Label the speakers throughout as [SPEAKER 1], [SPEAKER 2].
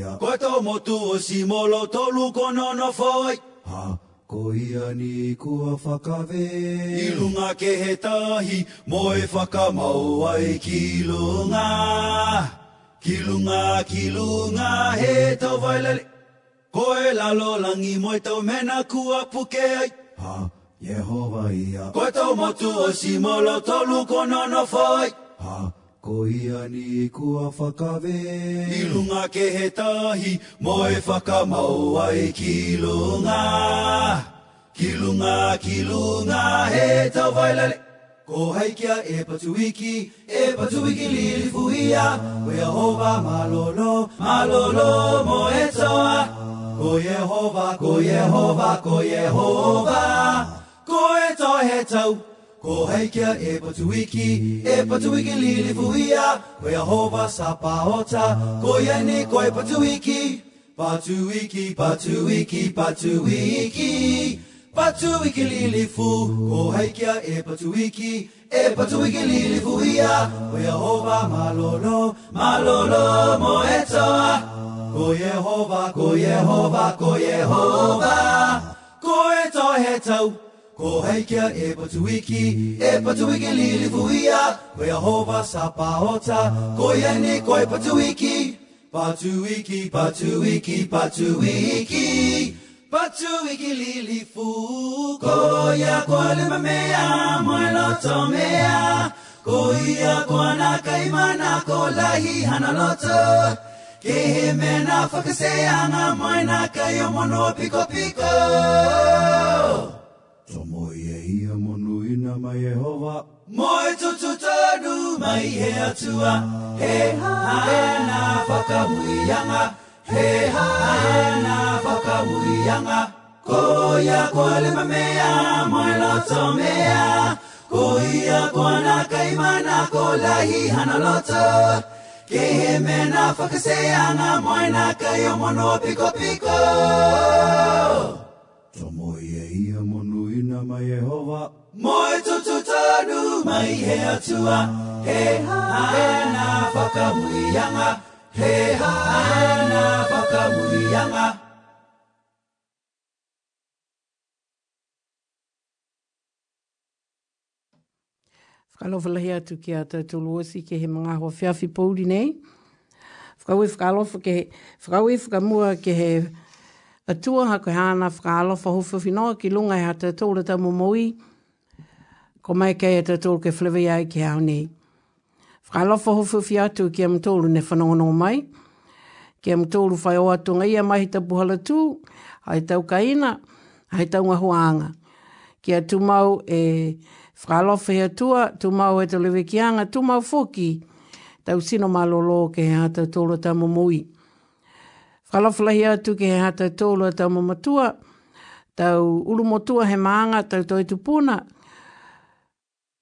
[SPEAKER 1] Ia.
[SPEAKER 2] Koe tau motu o si molo tolu kono no foi.
[SPEAKER 1] Ha, ko ia ni kua whakawe.
[SPEAKER 2] I lunga ke he tahi, moe whakamau ai ki lunga. Kilunga, kilunga, he tau vailele. Ko e lalo langi mo e tau mena kua puke ai.
[SPEAKER 1] Ha, Yehova ia.
[SPEAKER 2] Ko e tau motu o si molo tolu ko nono foi.
[SPEAKER 1] Ha, ko ia ni kua whakawe.
[SPEAKER 2] Kilunga ke he tahi, mo e whakamau ai ki lunga Ki lunga, ki lunga he tau vailele. Ko haikia e patuiki, e patuiki lili fuia. Ko Yehova malolo, malolo mo e toa. Ko Yehova, ko Yehova, ko Yehova. Ko e to he tau. Ko heikia e patuiki, e patuiki wiki lili fuhia, ko ia hova sa paota, koe ia wiki. ko wiki, patuiki. Patuiki, patuiki, patuiki, patuiki wiki lili fu, ko heikia e patuiki, e patuiki wiki lili fuhia, ko ia hova malolo, malolo moetoa. Ko Yehova, ko Yehova, ko Yehova, ko e tau ko haikia e patuiki, e patuiki lili fuia, ko hova sa paota, ko iani ko e patuiki, patuiki, patuiki, patuiki. Patuiki lili fu, ko ia ko alima mea, moe loto mea, ko ia ko anaka imana, ko lahi hana loto. Ke he mena whakasea ngā moina kai o mono piko piko.
[SPEAKER 1] Tomo ia ia monu ina mai Yehova.
[SPEAKER 2] Moe tutu tonu mai he atua, he haena whakamuianga, he haena whakamuianga. Ko ia ko le mamea, moe loto mea, ko ia ko na kaimana, ko lahi hana loto. Ke he mena whakaseanga, moe na kai o mono piko piko.
[SPEAKER 1] Tomo ia ia monu ina mai Yehova.
[SPEAKER 2] Moe tutu tonu mai he atua, he haena whakamuianga, he haena whakamuianga.
[SPEAKER 3] Whakalowhalahi atu ki a tātulu osi ke he mga hoa whiawhi pouri nei. Whakaue whakalofa ke he, whakaue whakamua ke he atua ha koe ana whakalofa hofu whinoa ki lunga e ha tātulu ta momoi. Ko mai kei te tātulu ke whlewi ai ki hao nei. Whakalofa hofu whi atu ki am tōru ne whanongono mai. Ki am tōru whai o atu ngai a mahi ta puhala tū, hai tau kaina, hai tau ngahuanga. Ki a tumau e whakalofa he atua, tumau e te lewe ki anga, tumau foki, tau sino malolo ke he hata tōlu ta momoi. Whalawhalahi atu ke he hata tōlu a tau mamatua, tau ulumotua he maanga, tau toi tupuna,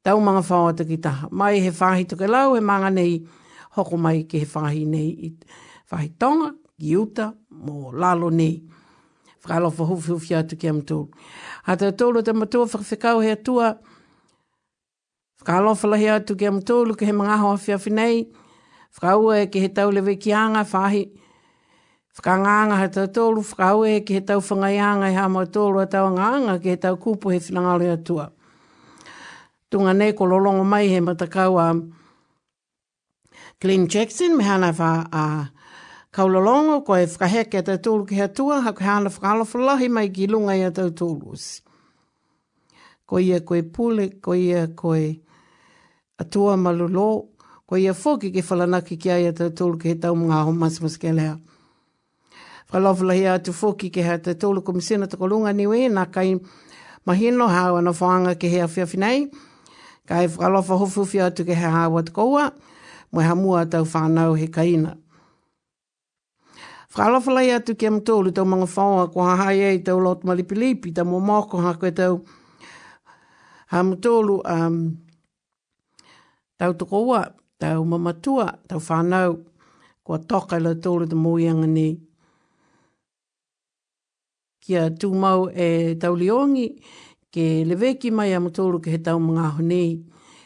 [SPEAKER 3] tau mga whaoa ki taha. Mai he whahi toke lau, he manga nei, hoko mai ke he whahi nei, i whahi tonga, giuta, mō mo lalo nei. Whakalofa hufi hufi atu ki am tōlu. Hata tōlu te matua whakawhikau he atua, whakalofa lahi atu ki am tōlu ke he mga hoa whiawhi nei, whakaua e ke he tau lewe ki anga, whahi, whakanganga he tau tōru whakaue ki he tau whangaianga e hama tōru a tau nganga, ki he tau kupu he whinangalo atua. Tunga nei ko lolongo mai he matakau a Glenn Jackson, me hana wha a kaulolongo, ko e whakaheke a tau tōru ki he atua, hako hana whakalofa mai ki lunga i a tau tōlu. Ko ia koe pule, ko ia koe atua malulo, ko ia foki ke whalanaki ki ai tau tōru ki he tau mga ho ke lea whalawhalahi atu fōki ke hea te tōlu komisina tako lunga niwe, nā kai mahino hawa ana whaanga ke hea whiawhi nei, kai whalawha hofuwhi atu ke hea hawa te koua, mwe ha mua tau whanau he kaina. Whalawhalahi atu ke am tōlu tau mga whaua, ko ha hai ei tau lot malipilipi, tau mō mōko ha koe tau ha mtōlu um, tau tako tau mamatua, tau whanau, ko toka la tōlu te mōianga nei. Kia tūmau e tauliongi ke leveki mai a mtōlu ke he tau mga honei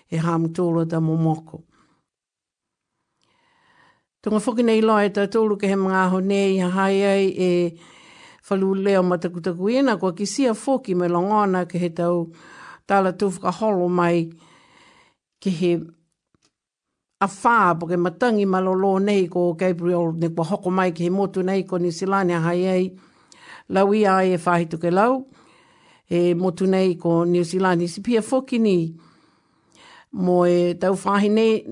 [SPEAKER 3] e ha mtōlu ta momoko. Tunga whoki nei loa e tau ke he mga honei ha hai ai e whalu leo matakutaku ena kua kisia whoki me longona ke he tau tala tūwhaka holo mai ke he a whā, po ke matangi malolo nei ko Gabriel, ne kua hoko mai ke he motu nei ko ni silane hai ei, lau ia ai e whahi tuke lau, e motu nei ko New Zealand, isi pia whoki ni, mo e tau whahi nei,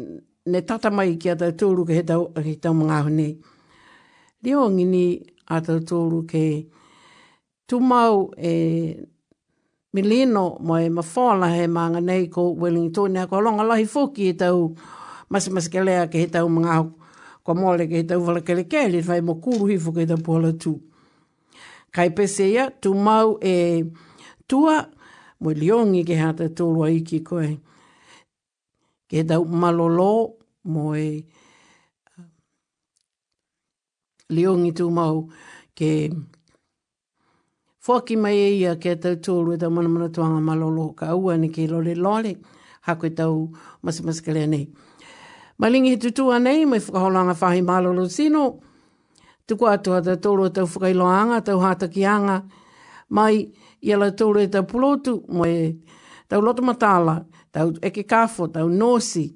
[SPEAKER 3] ne tata mai ki a tau tūru ke he tau, he tau mga ahu nei. Leo ngini a tau tūru ke tumau e milino mo e mawhala he manga nei ko Wellington, nea ko longa lahi whoki e tau masi masi ke lea ke he tau mga ahu, ko mole ke he tau wala kele kele, whai mo kuru hifu ke tau pohala tū. Kai pese ia, tu mau e tua, mo liongi ke hata tūrua iki koe ke tau malolo mo e liongi tu mau ke Fwaki mai e ia ke tau tōru e tau manamana tuanga malolo ka ua ni ke lore lore ha koe tau masi nei. Malingi he tutua nei mai whakaholanga whahi malolo sino tuku atua tau tōru tau whakailoanga tau hatakianga mai ia la tōru e tau pulotu mo e tau loto matala tau eke kafo, tau nosi,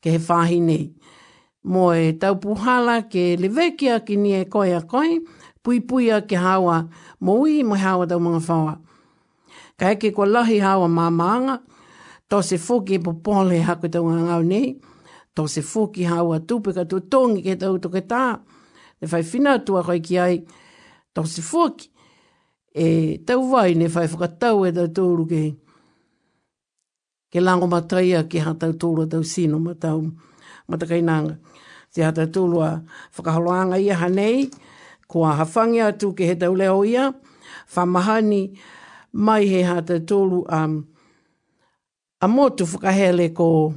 [SPEAKER 3] ke he whahi nei. Mo e tau puhala ke lewekia ki ni e koe a koe, pui pui a ke hawa, mo ui mo hawa tau mga whawa. Ka eke ko lahi hawa mamanga, to se fuki e popole hako tau ngau nei, to se fuki hawa tupe ka tu tongi ke tau toke tā, le whai whina koe ki ai, to se fuaki. e tau vai ne whai whakatau e tau tōru ke ke lango mataia ke ha tau tōru tau sino ma tau matakainanga. Te hatau tūrua whakaholoanga ia hanei, kua hawhangi atu ke he tau leo ia, whamahani mai he ha hatau tūru um, a motu whakahele ko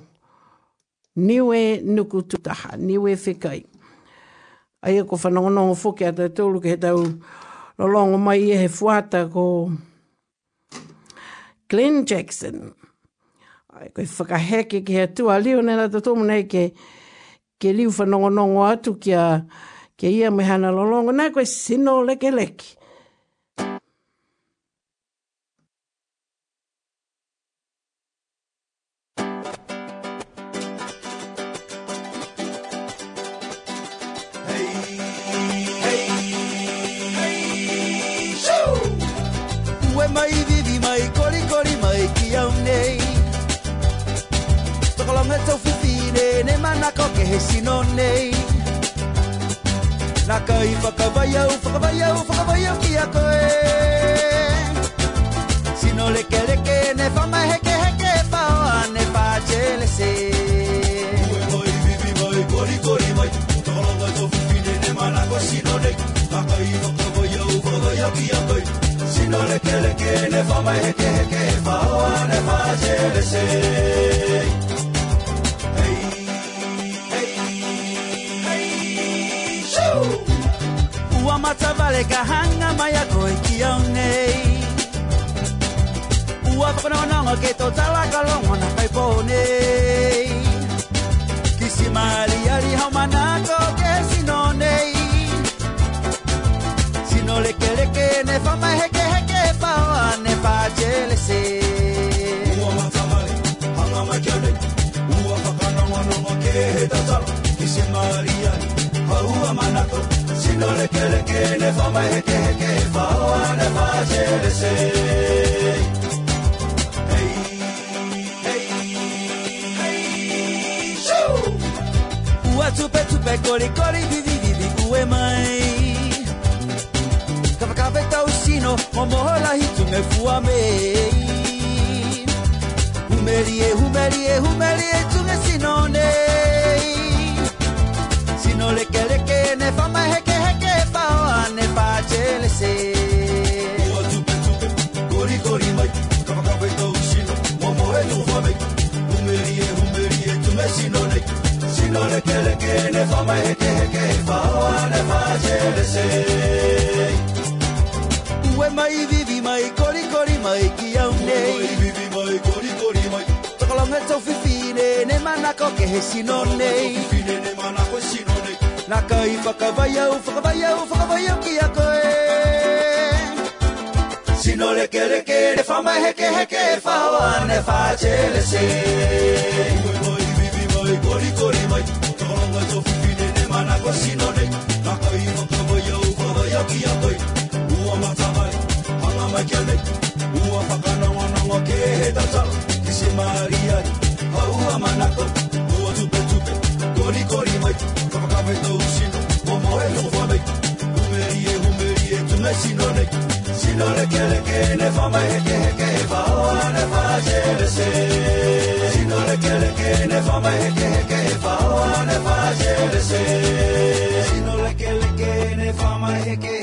[SPEAKER 3] niwe nuku tutaha, niwe whikai ai ko whanongonongo whuki hatau tūru ke he tau lolongo mai ia he fuata ko Glenn Jackson. Ai koe whakaheke ke he tua liu nena ta tōmu nei ke ke liu whanongonongo atu kia ke ia me hana lolongo. Nā koe sino leke leke.
[SPEAKER 2] Me tau fufine ne mana ko ke he sino nei. Nā kai whakawai au, whakawai au, whakawai au ki a koe. Sino leke leke ne whamai heke heke whaoa ne whātele se Koe
[SPEAKER 1] mai vivi mai kori kori mai Tokolonga tau fufine ne mana ko sino nei. Nā kai whakawai au, whakawai au ki a koe. Sino leke leke ne whamai heke heke whaoa ne whātele se
[SPEAKER 2] Ua mata vale ka hanga mai a koe ki au nei Ua whakanonga ke tō tala ka longo na kai pō nei Kisi maali ali hau manako ke sino nei Sino leke leke ne whamai heke heke whaoa ne whātele se
[SPEAKER 1] Ua matamari, hanga mai kia nei. Ua whakanongonongo ke he tatara Kisi mariani, haua manako. Sino leke leke ne whamai heke heke Whaoa ne whātere se. Hei, hei, hei, shoo!
[SPEAKER 2] Ua tupe tupe kori kori vivi vivi ue mai. Ka whakawe tau sino mo mohola me fua mei. Humerie, humerie, humerie tunge sino nei Sino leke leke ne whama heke heke whaoa ne whātele se.
[SPEAKER 1] Ua tupe tupe, kori kori mai Ka whakawe tau sino, momo e tu whamei Humerie, humerie, tu me sino nei Sino leke leke ne whamai heke heke Whaoa ne whātere se.
[SPEAKER 2] Ue mai vivi mai kori kori mai ki au
[SPEAKER 1] Mai vivi mai, kori kori mai.
[SPEAKER 2] Tokolonga tau whiwhine ne manako ke he sino nei.
[SPEAKER 1] Fine ne mana koe sino nei
[SPEAKER 2] Nā kai whakawai au, whakawai au, whakawai au ki a koe.
[SPEAKER 1] Sino reke reke, re whama heke heke, whawa ne wha chele se. Koe moi, vivi moi, kori kori moi, kukono wai tō whiwhi ne ne mana
[SPEAKER 4] ko sino ne. Nā kai whakawai au, whakawai au ki a koe. Ua mata mai, hanga mai kia ne. Ua whakanawa nawa ke he tata, ki se maria, hau hamanako Ua tupe tupe, kori kori. Mai Kawakawai tau sino, o mohe no whanei Humeri e e Sino leke leke ne whamai heke heke ne whaajere se Sino leke leke ne whamai heke heke ne heke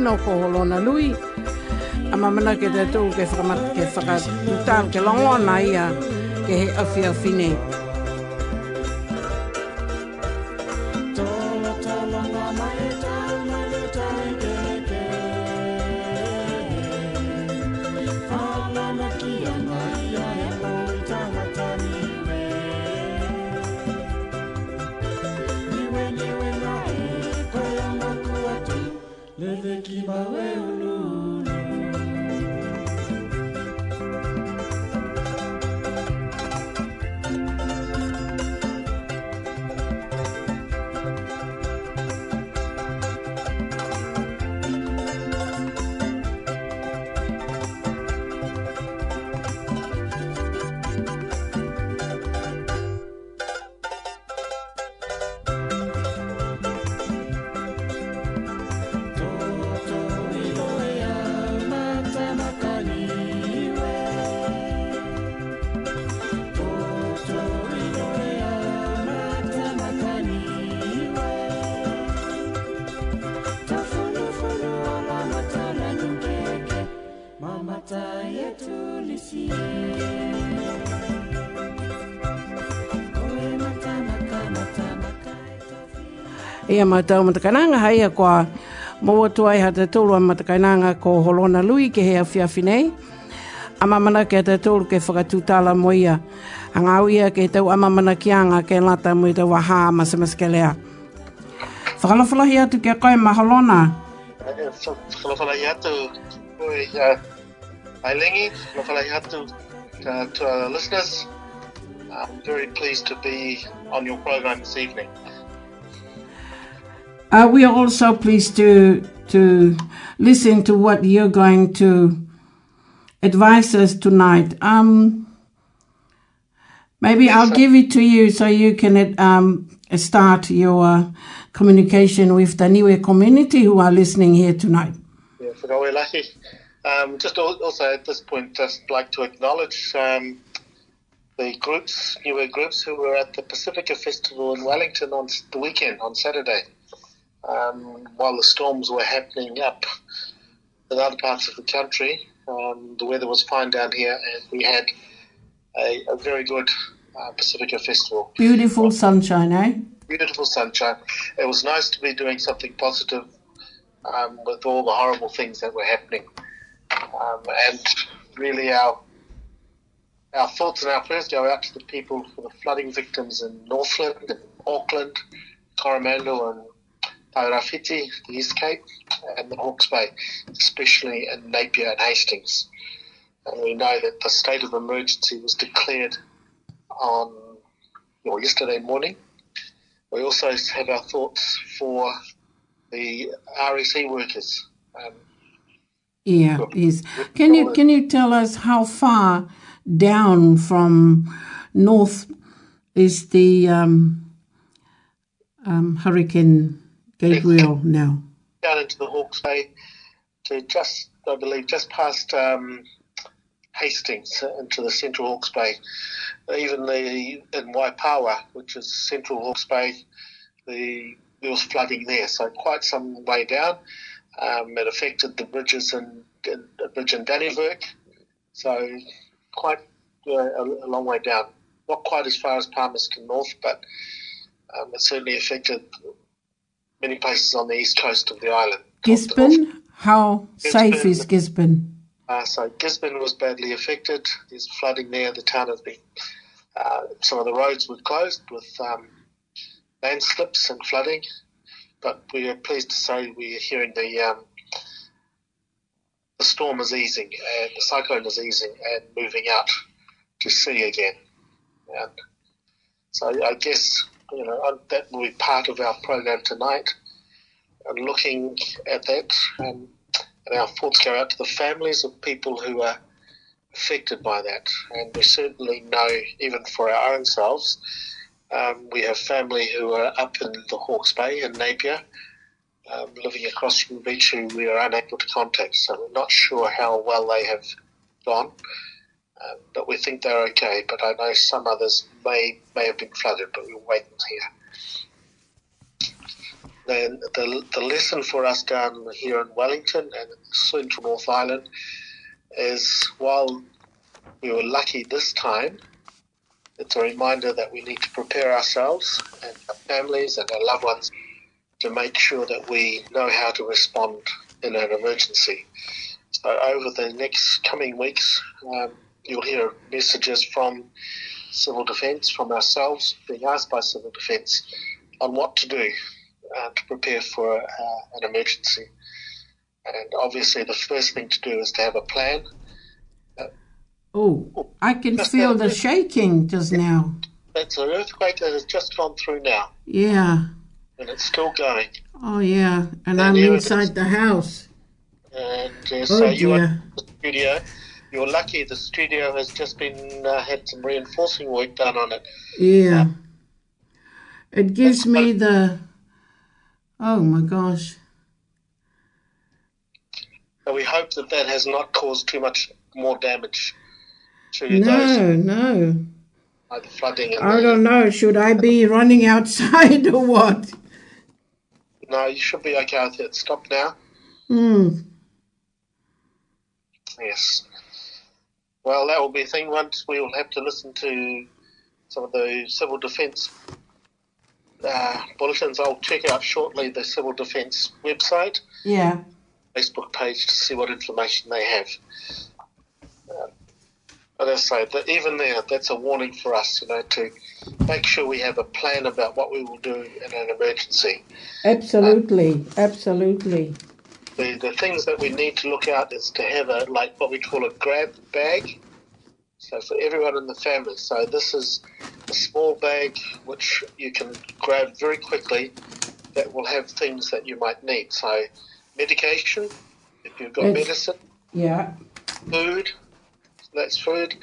[SPEAKER 3] tino ko holona lui. A mamana ke te tū ke whakamata ke whakatūtala ke longona ia ke he awhi awhi nei. Ia mātou matakainanga hei a kua maua tuai ha te tūru a matakainanga ko holona lui ke hea whiawhi nei. A mamana ke te tūru ke whakatūtala mo ia. A ia ke tau amamana ki anga ke lata mo i tau waha masamas ke lea. Whakalawhalahi atu ke koe maholona.
[SPEAKER 5] Whakalawhalahi atu. koe uh, ai lengi, atu. to our listeners. I'm very pleased to be on your program this evening.
[SPEAKER 3] Uh, we are also pleased to to listen to what you're going to advise us tonight. Um, maybe
[SPEAKER 5] Yes,
[SPEAKER 3] I'll
[SPEAKER 5] sir.
[SPEAKER 3] give it to you so you can um, start your communication with the Niue community who are listening here tonight.
[SPEAKER 5] Yeah, for Galway Lucky. Um, just also at this point, just like to acknowledge um, the groups, Niue groups who were at the Pacifica Festival in Wellington on the weekend, on Saturday, um, while the storms were happening up in other parts of the country. Um, the weather was fine down here, and we had a, a very good uh, Pacifica Festival.
[SPEAKER 3] Beautiful sunshine, eh?
[SPEAKER 5] beautiful sunshine. It was nice to be doing something positive um, with all the horrible things that were happening. Um, and really, our our thoughts and our prayers go out to the people for the flooding victims in Northland, Auckland, Coromandel, and Tairawhiti, the East Cape, and the Hawke's Bay, especially in Napier and Hastings. And we know that the state of emergency was declared on or yesterday morning. We also have our thoughts for the RSE workers. Um,
[SPEAKER 3] Yeah, yes. Can you can you tell us how far down from north is the um, um, Hurricane Gabrielle now?
[SPEAKER 5] down into the Hawke's Bay to just, I believe, just past um, Hastings uh, into the central Hawke's Bay. Even the in Waipawa, which is central Hawke's Bay, the there was flooding there, so quite some way down. Um, it affected the bridges in, in the bridge in Dannevirke, so quite uh, a, a long way down. Not quite as far as Palmerston North, but um, it certainly affected many places on the east coast of the island.
[SPEAKER 3] Gisborne? How safe is Gisborne?
[SPEAKER 5] Uh, so Gisborne was badly affected. There's flooding there. The town has been. Uh, some of the roads were closed with um, landslips and flooding, but we are pleased to say we are hearing the um, the storm is easing and the cyclone is easing and moving out to sea again. And so I guess you know that will be part of our program tonight. And looking at that, um, and our thoughts go out to the families of people who are affected by that. And we certainly know, even for our own selves, um, we have family who are up in the Hawke's Bay in Napier, um, living across from the beach, who we are unable to contact. So we're not sure how well they have gone. Um, but we think they're okay. But I know some others may may have been flooded, but we'll wait and hear. Then the, the lesson for us down here in Wellington and Central North Island is while we were lucky this time, it's a reminder that we need to prepare ourselves and our families and our loved ones to make sure that we know how to respond in an emergency. So over the next coming weeks, um, you'll hear messages from civil defence, from ourselves, being asked by civil defence on what to do uh, to prepare for uh, an emergency. And obviously, the first thing to do is to have a plan.
[SPEAKER 3] Oh, I can feel
[SPEAKER 5] the-
[SPEAKER 3] shaking just now.
[SPEAKER 5] That's an earthquake that has just gone through now,
[SPEAKER 3] Yeah.
[SPEAKER 5] and it's still going.
[SPEAKER 3] Oh, yeah. And
[SPEAKER 5] Yeah,
[SPEAKER 3] I'm inside the house.
[SPEAKER 5] And uh,
[SPEAKER 3] Oh,
[SPEAKER 5] so you are
[SPEAKER 3] dear.
[SPEAKER 5] in the studio. You're lucky the studio has just been uh, had some reinforcing work done on it.
[SPEAKER 3] Yeah. It gives me the. Oh, my gosh.
[SPEAKER 5] So we hope that that has not caused too much more damage to
[SPEAKER 3] No,
[SPEAKER 5] those
[SPEAKER 3] no.
[SPEAKER 5] by the flooding. And
[SPEAKER 3] I
[SPEAKER 5] the-
[SPEAKER 3] don't know. Should I be running outside or what?
[SPEAKER 5] No, you should be okay with it. Stop now.
[SPEAKER 3] Hmm.
[SPEAKER 5] Yes. Well, that will be a thing. Once we will have to listen to some of the civil defence uh, bulletins. I'll check out shortly the civil defence website,
[SPEAKER 3] Yeah.
[SPEAKER 5] Facebook page to see what information they have. Um, but as I say, that even there, that's a warning for us, you know, to make sure we have a plan about what we will do in an emergency.
[SPEAKER 3] Absolutely. Absolutely.
[SPEAKER 5] The, the things that we need to look out is to have a like what we call a grab bag. So for everyone in the family. So this is a small bag which you can grab very quickly that will have things that you might need. So medication, if you've got
[SPEAKER 3] Yes.
[SPEAKER 5] medicine,
[SPEAKER 3] Yeah.
[SPEAKER 5] food, that's food,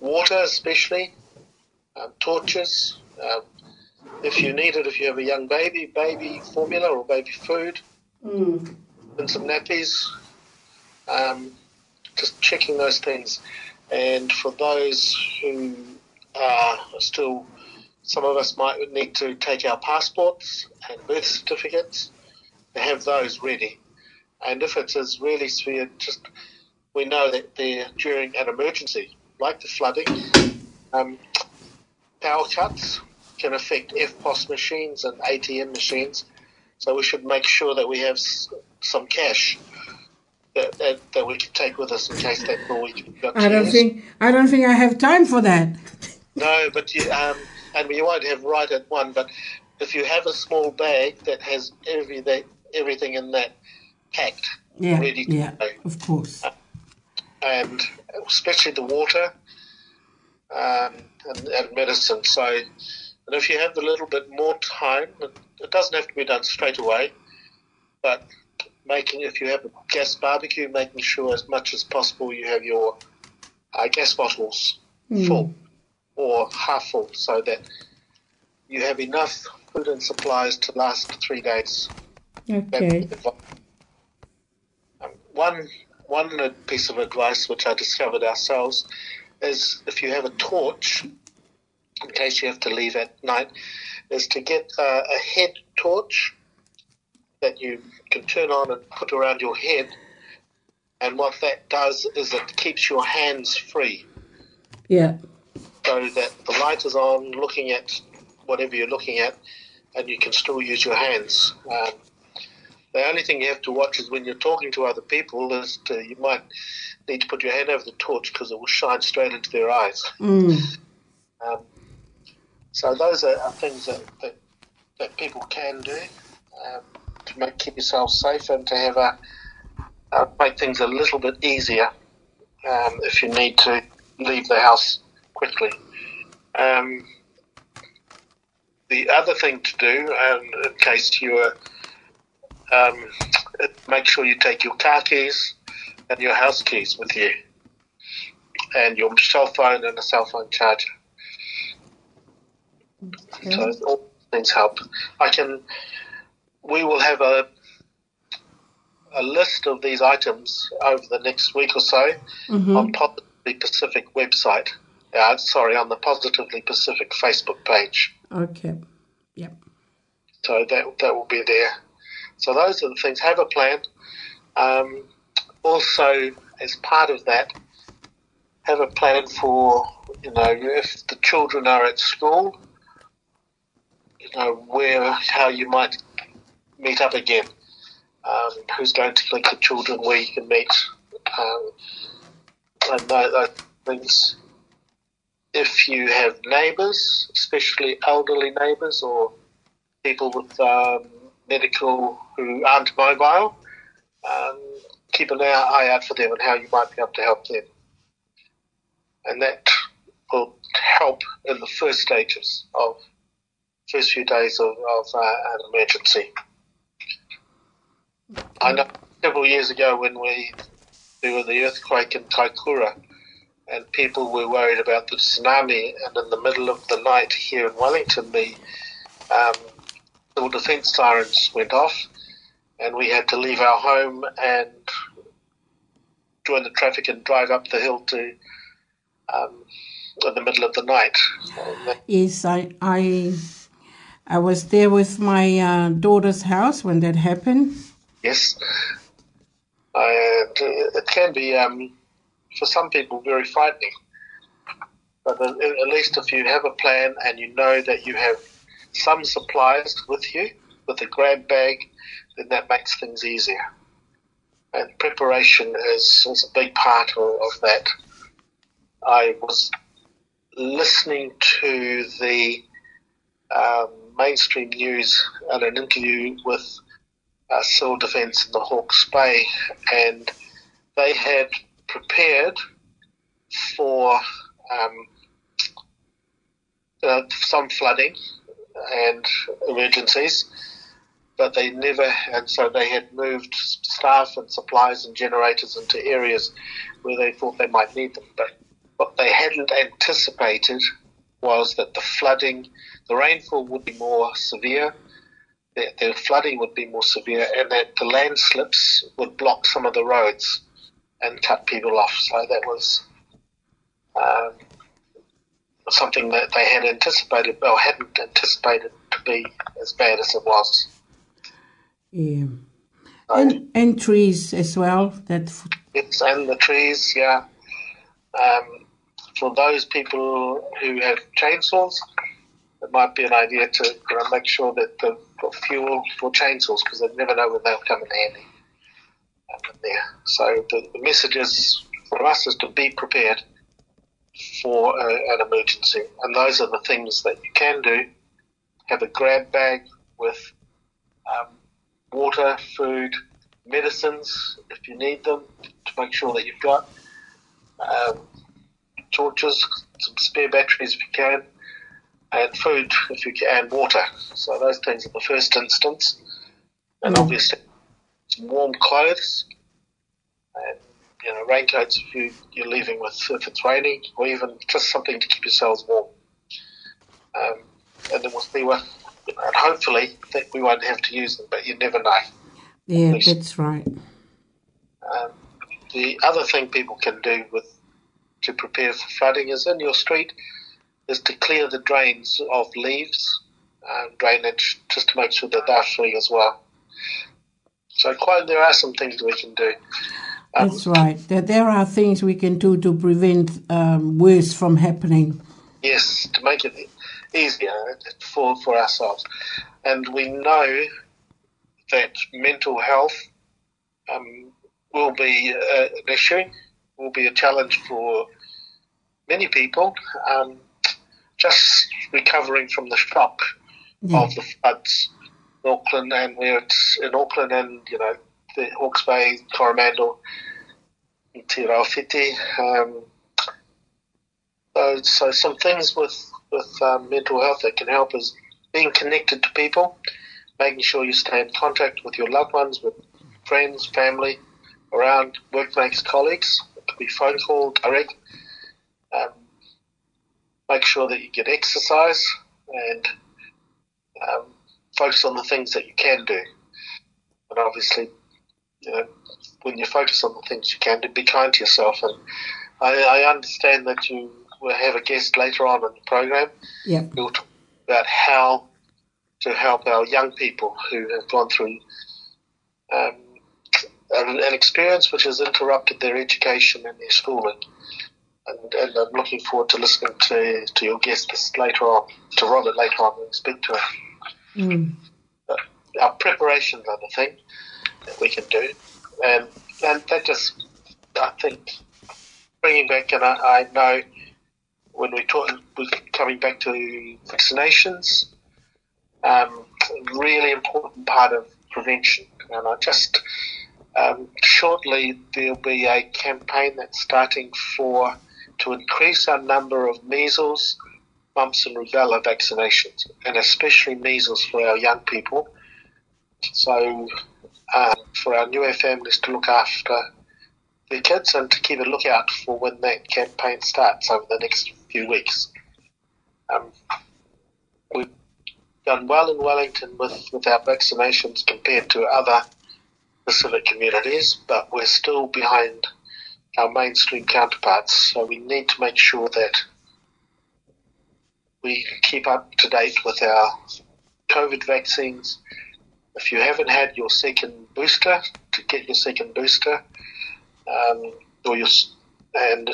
[SPEAKER 5] water especially, um, torches. Um, if you need it, if you have a young baby, baby formula or baby food,
[SPEAKER 3] Mm.
[SPEAKER 5] And some nappies. Um, just checking those things. And for those who are still, some of us might need to take our passports and birth certificates, to have those ready. And if it is really severe, just we know that they're during an emergency, like the flooding, um, power cuts can affect EFTPOS machines and ATM machines. So we should make sure that we have some cash that, that, that we can take with us in case that's all we got
[SPEAKER 3] I don't think I don't think I have time for that.
[SPEAKER 5] No, but you, um, and you won't have right at one. But if you have a small bag that has everything, everything in that packed,
[SPEAKER 3] Yeah.
[SPEAKER 5] ready to
[SPEAKER 3] Yeah.
[SPEAKER 5] go,
[SPEAKER 3] Of course.
[SPEAKER 5] and especially the water um, and, and medicine. So, and if you have a little bit more time, it, it doesn't have to be done straight away, but making if you have a gas barbecue, making sure as much as possible you have your uh, gas bottles full or half full, so that you have enough food and supplies to last three days.
[SPEAKER 3] Okay.
[SPEAKER 5] Um, one one piece of advice which I discovered ourselves is if you have a torch, in case you have to leave at night, is to get uh, a head torch that you can turn on and put around your head. And what that does is it keeps your hands free,
[SPEAKER 3] Yeah.
[SPEAKER 5] so that the light is on, looking at whatever you're looking at, and you can still use your hands. Um, the only thing you have to watch is when you're talking to other people is to, you might need to put your hand over the torch because it will shine straight into their eyes.
[SPEAKER 3] Mm.
[SPEAKER 5] Um, so those are, are things that, that that people can do um, to make keep yourself safe and to have a uh, make things a little bit easier um, if you need to leave the house quickly. Um, the other thing to do, um, in case you are, um, make sure you take your car keys and your house keys with you, and your cell phone and a cell phone charger. So all things help. I can. We will have a a list of these items over the next week or so on Positively Pacific website. Uh, sorry, on the Positively Pacific Facebook page.
[SPEAKER 3] Okay. Yep.
[SPEAKER 5] So that that will be there. So those are the things. Have a plan. Um, also, as part of that, have a plan for you know if the children are at school, you know where how you might meet up again. Um, who's going to collect the children? Where you can meet, um, and those, things. If you have neighbours, especially elderly neighbours or people with um, medical who aren't mobile, um, keep an eye out for them and how you might be able to help them. And that will help in the first stages of first few days of, of uh, an emergency. I know several years ago when we there was the earthquake in Kaikoura, and people were worried about the tsunami and in the middle of the night here in Wellington the um, civil defence sirens went off, and we had to leave our home and join the traffic and drive up the hill to um, in the middle of the night.
[SPEAKER 3] Yes, I I I was there with my uh, daughter's house when that happened.
[SPEAKER 5] Yes, and it can be um, for some people very frightening. But at at least if you have a plan and you know that you have some supplies with you, with a grab bag, then that makes things easier. And preparation is, is a big part of, of that. I was listening to the um, mainstream news and an interview with uh, Civil Defence in the Hawke's Bay, and they had prepared for um, uh, some flooding and emergencies, but they never, and so they had moved staff and supplies and generators into areas where they thought they might need them. But what they hadn't anticipated was that the flooding, the rainfall would be more severe, the, the flooding would be more severe, and that the landslips would block some of the roads and cut people off. So that was um, something that they had anticipated, or hadn't anticipated to be as bad as it was.
[SPEAKER 3] Yeah. And, and trees as well. That
[SPEAKER 5] Yes, and the trees, yeah. Um, for those people who have chainsaws, it might be an idea to you know, make sure that they've got fuel for chainsaws because they never know when they'll come in handy. Um, there. So the, the message is for us is to be prepared for a, an emergency, and those are the things that you can do. Have a grab bag with um, water, food, medicines if you need them to make sure that you've got um, torches, some spare batteries if you can, and food if you can, and water. So those things in the first instance, and obviously some warm clothes, and you know raincoats if you, you're leaving with if it's raining, or even just something to keep yourselves warm. Um, and then we'll see what, you know, and hopefully that we won't have to use them, but you never know.
[SPEAKER 3] yeah, that's right.
[SPEAKER 5] Um, the other thing people can do with to prepare for flooding is in your street is to clear the drains of leaves, and drainage, just to make sure that they're free as well. So quite there are some things we can do. Um,
[SPEAKER 3] That's right. There, there are things we can do to prevent um, worse from happening.
[SPEAKER 5] Yes, to make it easier for for ourselves, and we know that mental health um, will be uh, an issue, will be a challenge for many people. Um, just recovering from the shock
[SPEAKER 3] Yeah.
[SPEAKER 5] of the floods in Auckland, and where it's in Auckland and you know the Hawke's Bay, Coromandel, Tairawhiti, um, so, so some things with with um, mental health that can help is being connected to people, making sure you stay in contact with your loved ones, with friends, family, around workmates, colleagues. It could be phone call, direct. Um, make sure that you get exercise and um, focus on the things that you can do. And obviously, you know, when you focus on the things you can do, be kind to yourself. And I, I understand that you will have a guest later on in the program.
[SPEAKER 3] Yeah.
[SPEAKER 5] We'll talk about how to help our young people who have gone through um, an, an experience which has interrupted their education and their schooling. And, and I'm looking forward to listening to, to your guest this later on, to Robert later on when we speak to him.
[SPEAKER 3] Mm.
[SPEAKER 5] Our preparations are the thing that we can do. And, and that just, I think, bringing back, and I, I know when we talk, we're coming back to vaccinations, um, really important part of prevention. And I just, um, shortly there'll be a campaign that's starting for, to increase our number of measles, mumps and rubella vaccinations, and especially measles for our young people. So, um, for our newer families to look after their kids and to keep a lookout for when that campaign starts over the next few weeks. Um, we've done well in Wellington with, with our vaccinations compared to other Pacific communities, but we're still behind our mainstream counterparts. So we need to make sure that we keep up to date with our COVID vaccines. If you haven't had your second booster, to get your second booster, um, or your and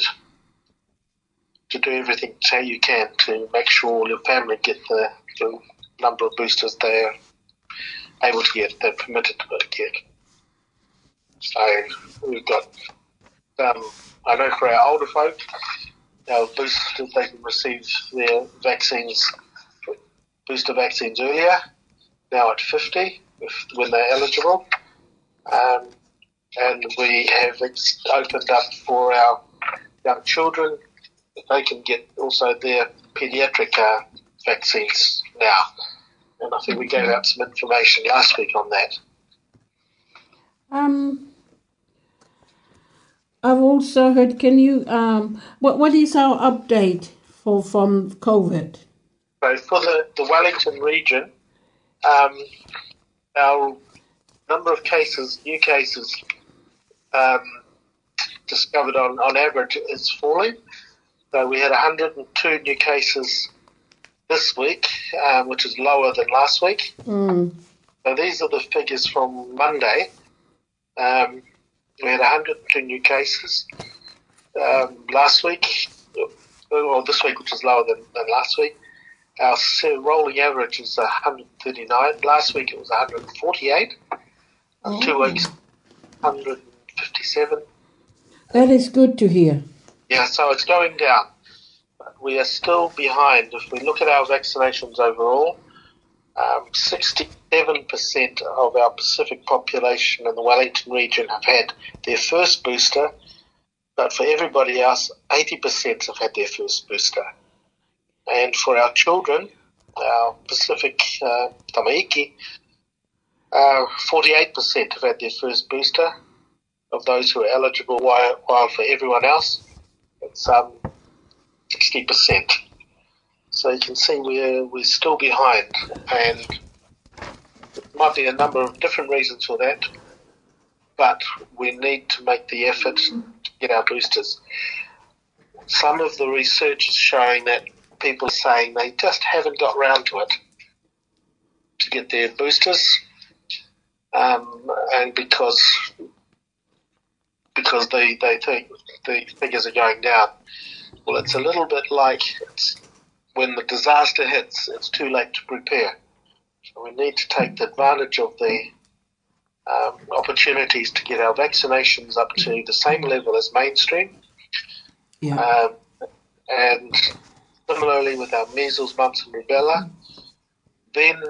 [SPEAKER 5] to do everything how you can to make sure all your family get the, the number of boosters they're able to get, they're permitted to get. So we've got, um, I know for our older folk, our they can receive their vaccines, booster vaccines earlier, now at 50, if, when they're eligible. Um, and we have opened up for our young children that they can get also their pediatric uh, vaccines now. And I think we gave out some information last week on that.
[SPEAKER 3] Um, I've also heard. Can you? Um, what what is our update for from COVID?
[SPEAKER 5] So for the, the Wellington region, um, our number of cases, new cases, um, discovered on, on average is falling. So we had 102 new cases this week, um, which is lower than last week.
[SPEAKER 3] Mm.
[SPEAKER 5] So these are the figures from Monday. Um, we had 102 new cases um, last week, or this week, which is lower than, than last week. Our rolling average is 139. Last week it was 148. And Two weeks, 157.
[SPEAKER 3] That is good to hear.
[SPEAKER 5] Yeah, so it's going down. But we are still behind. If we look at our vaccinations overall, um, 67% of our Pacific population in the Wellington region have had their first booster, but for everybody else, 80% have had their first booster. And for our children, our Pacific uh, Tamaiki, uh, 48% have had their first booster of those who are eligible, while, for everyone else, it's um, 60%. So you can see we're, we're still behind, and might be a number of different reasons for that, but we need to make the effort to get our boosters. Some of the research is showing that people are saying they just haven't got round to it to get their boosters, um, and because because they, they think the figures are going down. Well, it's a little bit like when the disaster hits, it's too late to prepare. We need to take advantage of the um, opportunities to get our vaccinations up to the same level as mainstream.
[SPEAKER 3] Yeah.
[SPEAKER 5] Um, and similarly with our measles, mumps, and rubella, then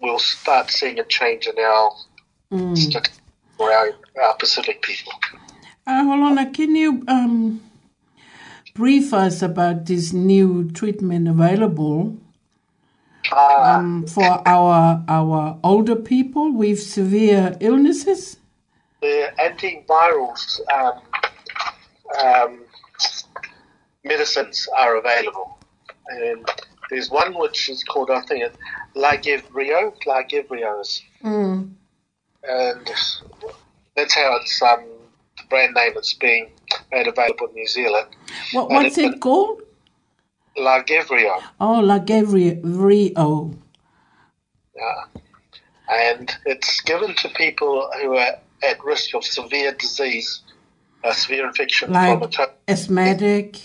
[SPEAKER 5] we'll start seeing a change in our
[SPEAKER 3] Mm.
[SPEAKER 5] for our, our Pacific people.
[SPEAKER 3] Uh, Holona, can you um, brief us about this new treatment available
[SPEAKER 5] Uh,
[SPEAKER 3] um, for our our older people with severe illnesses?
[SPEAKER 5] the antivirals um, um, medicines are available. And there's one which is called, I think. Lagevrio is
[SPEAKER 3] Mm.
[SPEAKER 5] and that's how it's um, the brand name it's being made available in New Zealand.
[SPEAKER 3] What, what's it called?
[SPEAKER 5] Lagevrio,
[SPEAKER 3] Oh, La Gavrio.
[SPEAKER 5] yeah. and it's given to people who are at risk of severe disease, uh, severe infection
[SPEAKER 3] Like
[SPEAKER 5] from a
[SPEAKER 3] asthmatic,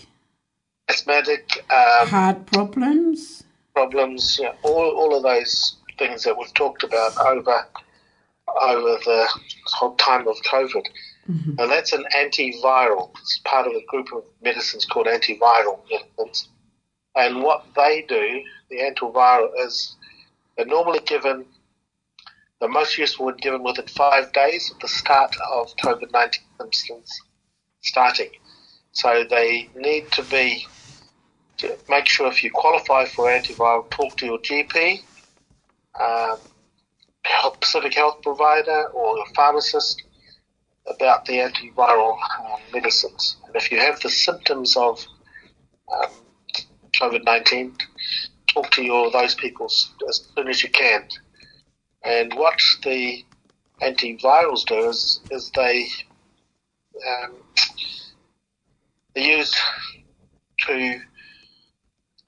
[SPEAKER 5] asthmatic um,
[SPEAKER 3] heart problems.
[SPEAKER 5] problems, yeah, all all of those things that we've talked about over over the whole time of COVID. And that's an antiviral. It's part of a group of medicines called antiviral medicines. And what they do, the antiviral, is they're normally given, the most useful when given within five days of the start of COVID 19 symptoms starting. So they need to be, to make sure if you qualify for antiviral, talk to your GP, um, Pacific health provider, or a pharmacist about the antiviral um, medicines. And if you have the symptoms of um, COVID 19, talk to your those people as soon as you can. And what the antivirals do is, is they um, they're used to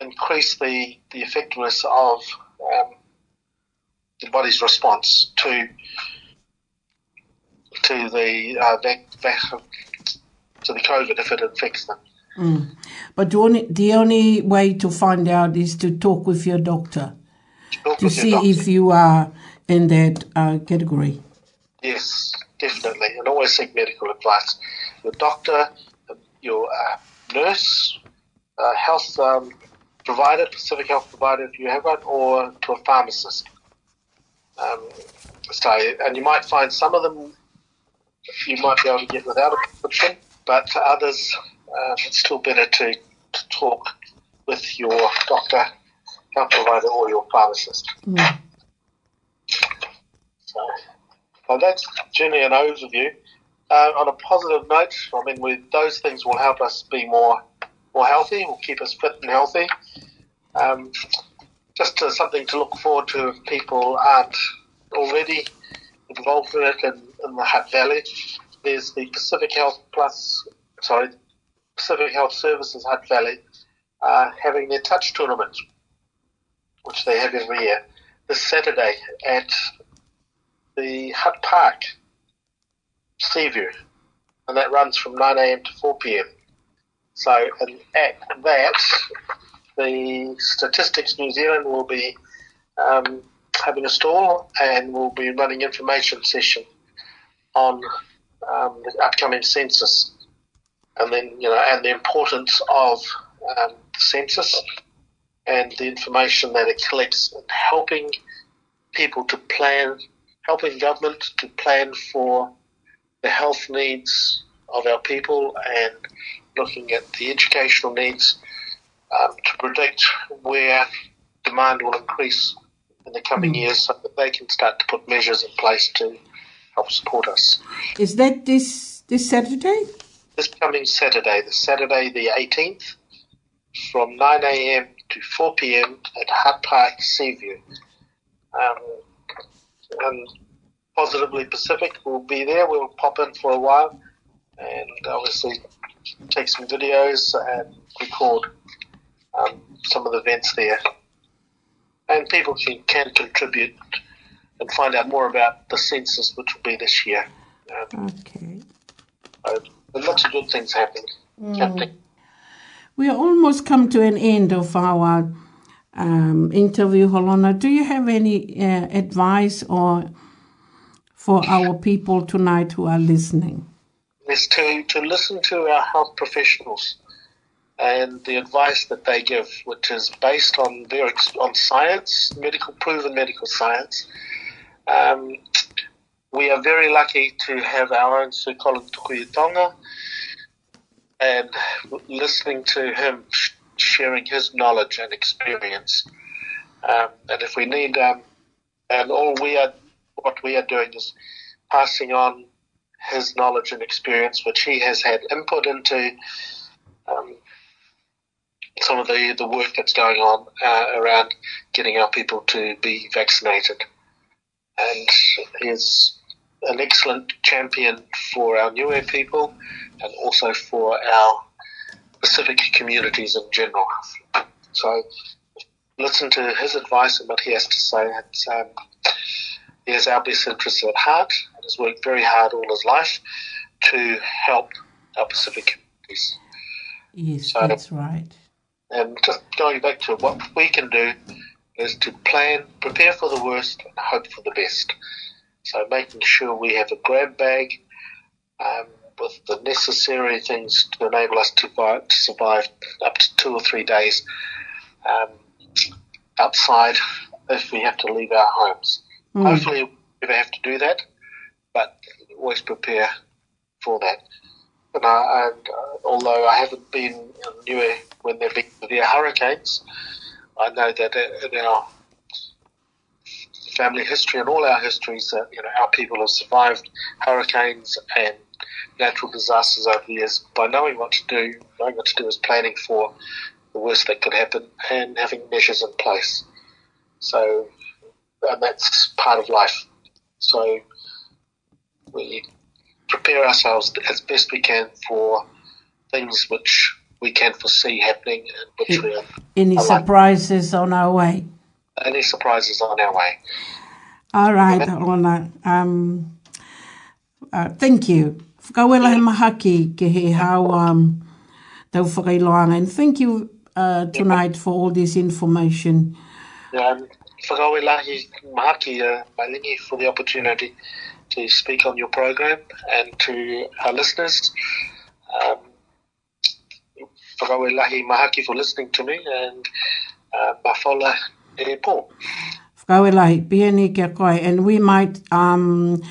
[SPEAKER 5] increase the, the effectiveness of um, the body's response to to the uh, vac, vac, to the COVID if it infects them.
[SPEAKER 3] Mm. But the only, the only way to find out is to talk with your doctor
[SPEAKER 5] Talk
[SPEAKER 3] to see
[SPEAKER 5] doctor.
[SPEAKER 3] if you are in that uh, category.
[SPEAKER 5] Yes, definitely, and always seek medical advice. Your doctor, your uh, nurse, uh, health um, provider, Pacific Health provider if you have one, or to a pharmacist. Um, so, and you might find some of them you might be able to get without a prescription, but others um, it's still better to to talk with your doctor, health provider, or your pharmacist.
[SPEAKER 3] Mm.
[SPEAKER 5] So, so that's generally an overview. Uh, on a positive note, I mean, we, those things will help us be more more healthy, will keep us fit and healthy. Um, just uh, something to look forward to if people aren't already involved in it in, in the Hutt Valley. There's the Pacific Health Plus, sorry, Pacific Health Services Hutt Valley uh, having their touch tournament, which they have every year, this Saturday at the Hutt Park, Seaview, and that runs from 9 a.m. to 4 p.m. So, and at that, the Statistics New Zealand will be um, having a stall and we'll be running information session on um, the upcoming census, and then you know, and the importance of um, the census and the information that it collects and helping people to plan, helping government to plan for the health needs of our people and looking at the educational needs um, to predict where demand will increase in the coming years so that they can start to put measures in place to help support us.
[SPEAKER 3] Is that this this Saturday?
[SPEAKER 5] This coming Saturday, the Saturday the 18th, from 9 a.m. to 4 p.m. at Hutt Park Seaview. Um, and Positively Pacific will be there. We'll pop in for a while and obviously take some videos and record um, some of the events there. And people can, can contribute and find out more about the census, which will be this year. Um,
[SPEAKER 3] Okay.
[SPEAKER 5] so lots of good things happening. happening.
[SPEAKER 3] We are almost come to an end of our um, interview, Holona. Do you have any uh, advice or for our people tonight who are listening?
[SPEAKER 5] is to, to listen to our health professionals and the advice that they give, which is based on their on science, medical proven medical science. Um, we are very lucky to have our own Sir Colin Tukuitonga and listening to him sh- sharing his knowledge and experience. Um, and if we need, um, and all we are, what we are doing is passing on his knowledge and experience, which he has had input into um, some of the, the work that's going on uh, around getting our people to be vaccinated. And he's an excellent champion for our Niue people and also for our Pacific communities in general. So listen to his advice and what he has to say. It's, um, he has our best interests at heart and has worked very hard all his life to help our Pacific communities.
[SPEAKER 3] Yes,
[SPEAKER 5] So-
[SPEAKER 3] that's right.
[SPEAKER 5] And just going back to what we can do is to plan, prepare for the worst, and hope for the best. So making sure we have a grab bag um, with the necessary things to enable us to, vi- to survive up to two or three days um, outside if we have to leave our homes. Hopefully, we never have to do that, but always prepare for that. And, I, and uh, although I haven't been in Niue when there have been severe hurricanes, I know that in our family history and all our histories, that you know, our people have survived hurricanes and natural disasters over the years by knowing what to do. Knowing what to do is planning for the worst that could happen and having measures in place. So, and that's part of life. So, we prepare ourselves as best we can for things which we can foresee happening and which we are,
[SPEAKER 3] Any
[SPEAKER 5] like-
[SPEAKER 3] surprises on our way?
[SPEAKER 5] Any surprises on our way.
[SPEAKER 3] All right, Ona. Um, uh, thank you. Whakawela he mahaki ke he hau um, tau whakailoanga. And thank you uh, tonight for all this information.
[SPEAKER 5] Um, whakawe lahi mahaki uh, Mailingi for the opportunity to speak on your program and to our listeners. Um, whakawe lahi mahaki for listening to me and uh, mafola e pō.
[SPEAKER 3] Whakawela pia ni kia koe. And we might um,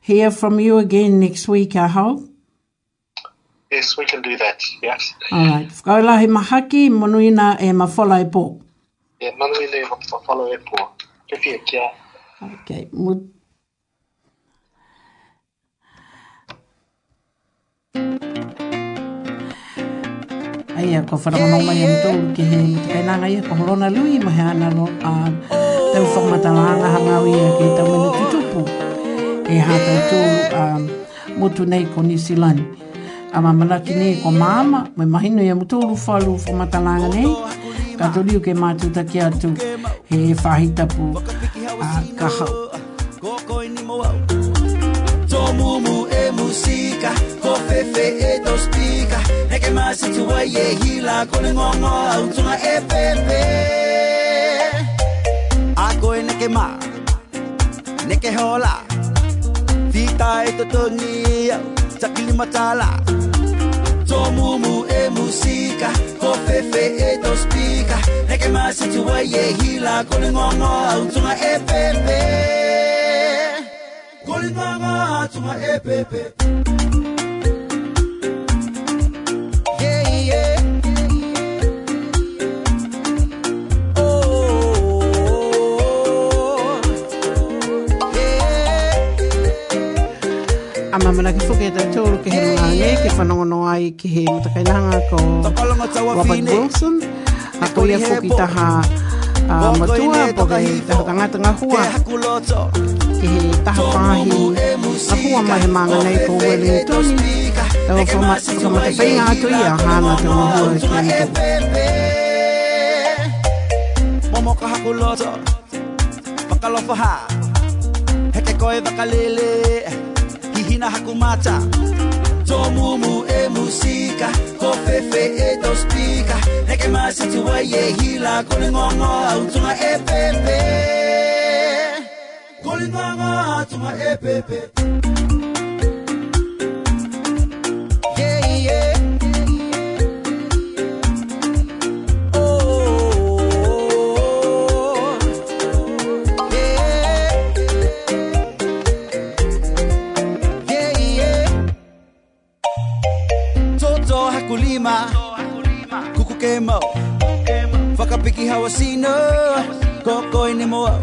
[SPEAKER 3] hear from you again next week, I hope.
[SPEAKER 5] Yes, we can do that. Yes.
[SPEAKER 3] Alright. Whakaulahi mahaki, monuina e mawhola e pō.
[SPEAKER 5] Yeah, manu i nei ma follow e po. Ke kia.
[SPEAKER 3] Okay. Mu... ia ko wharangono mai am tō ki he na ia, ko horona lui, mo he ana no, a tau whakamatalanga hangau ia ki tau mena tutupu. E hata tō um, motu nei ko New Zealand. A mamanaki nei ko mama, me mahino ia mutolu whalu whakamatalanga nei. Ka toriu ke mātuta ki atu he whahitapu a kahau.
[SPEAKER 2] Koko ni mo au. Tō mumu e musika, ko fefe e tō spika. Neke masi tua e hila, ko le ngongo au tunga e pepe. A koe neke ma, neke hola. Fita e tō tongi au, takili matala. Tō mumu e musika, ko fefe e tō spika.
[SPEAKER 3] A mamana ki whuke te tōru ke he mga nge, ke whanongono ai ki he matakainanga ko Robert. Wilson. A ko ia whuki taha a matua, po ke taha tangata ngā hua,
[SPEAKER 2] Ke
[SPEAKER 3] he taha pāhi, a hua mai he manga nei ko Wellington. Tau whamata whainga atu i a hana te mahua e ki mito.
[SPEAKER 2] Momo ka hakuloto. Pakalofa ha. Heke koe wakalele. Hihina hakumata. Tō mumu e musika. Ko fefe e tō spika. Heke masi tua e hila. Ko le ngongo au tunga e pepe. Ko le ngongo au e pepe. Kemo, whakapiki hawasino, kokoi ni moa.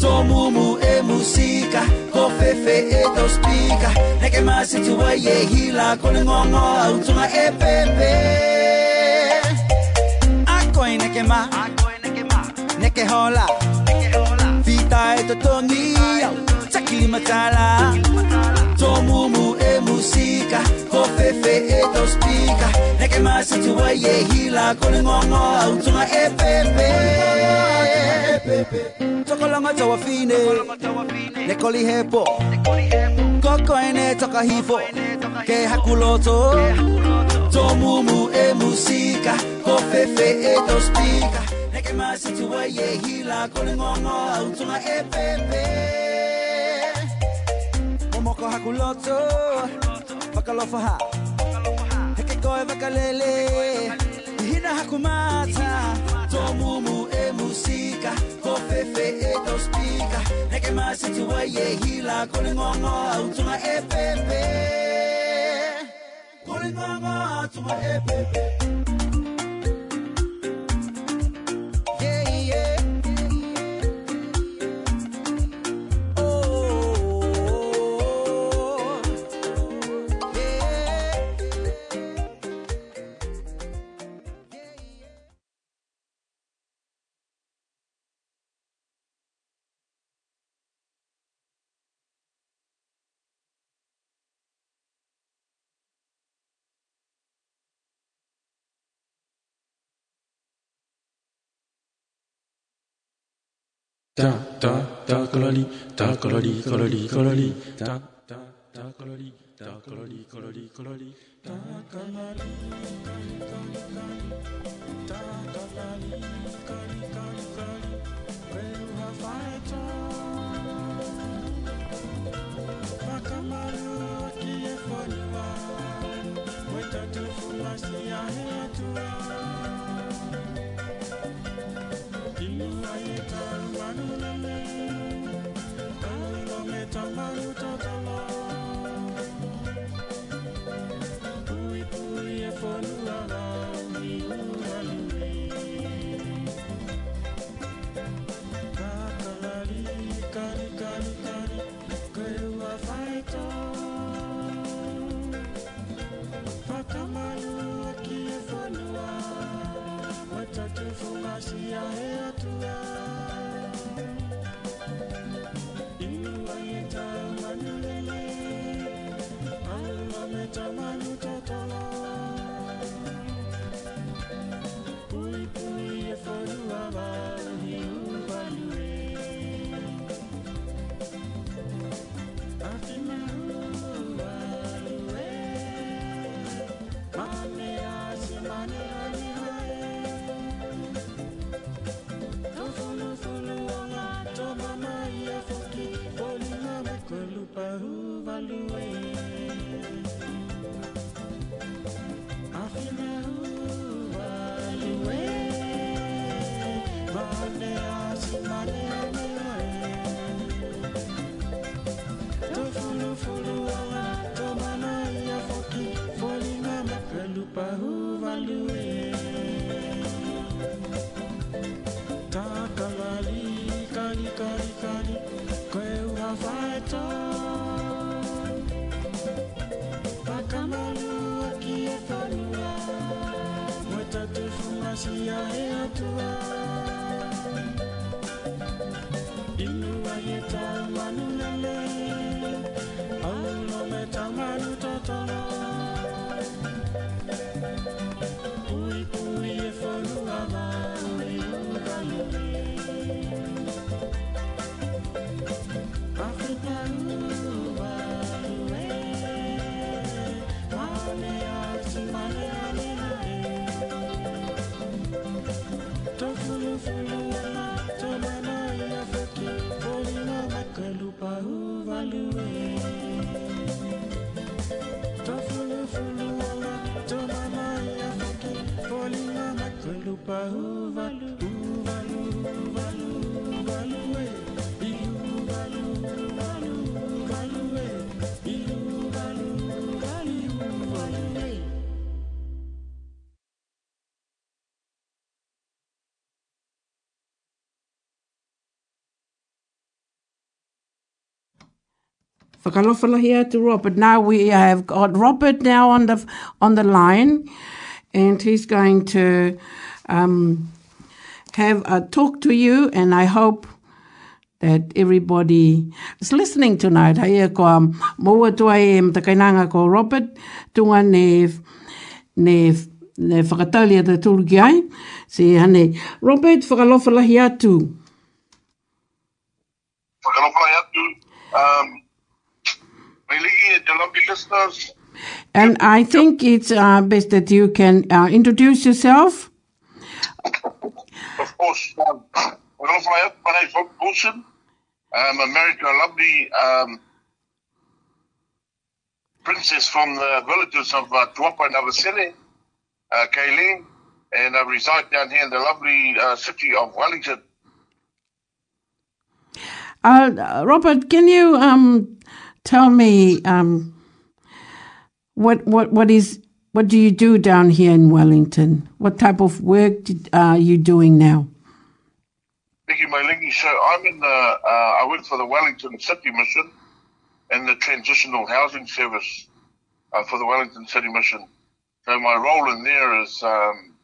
[SPEAKER 2] Tō mumu e musika, ko fefe e tō spika, neke masi tua e hila, ko le ngongo au tunga e pepe. A koe neke ma, neke hola, fita e to tongi au, takili matala. Tō mumu e musika, ko fefe e to spika, neke masi tua e hila, ko le ngongo au tunga e pepe. Tokolonga tawa fine, ne koli hepo, koko ene toka hifo, ke hakuloto. Tō mumu e musika, ko fefe e to spika, neke masi tua e hila, ko le ngongo au tunga e pepe. Momoko hakuloto, wakalofa ha, heke koe wakalele, hina hakumata. Tō mumu e musika, ko fefe e to spika, neke masi tua e hila, ko le ngongo au tunga e pepe. Ko le ngongo au e pepe. ダダダカ
[SPEAKER 4] ラリダカラリカラリカラリダダダカラリダカラリカラリカラリダカラリダカラリカリカリカリレルラファイターバカマラキエフォニア
[SPEAKER 3] Whakalofalahi atu Robert. Now we have got Robert now on the on the line, and he's going to um, have a talk to you. And I hope that everybody is listening tonight. Hai e koa moa tua e mtakainanga ko Robert tunga ne ne ne whakatauli ata tūru ki ai. Si hane, Robert, whakalofalahi atu.
[SPEAKER 6] Whakalofalahi atu. Um, and the lovely listeners.
[SPEAKER 3] And I think it's uh, best that you can uh, introduce yourself.
[SPEAKER 6] Of course, um. My name is Rob Wilson. I'm married to a lovely um, princess from the villages of uh, Tuapa and Avasele, uh, Kayleen, and I reside down here in the lovely uh, city of Wellington.
[SPEAKER 3] Uh, Robert, can you um, tell me um, what what what is what do you do down here in Wellington? What type of work did, are you doing now?
[SPEAKER 6] Thank you, Mailingi. So I'm in the, uh, I work for the Wellington City Mission and the Transitional Housing Service uh, for the Wellington City Mission. So my role in there is um,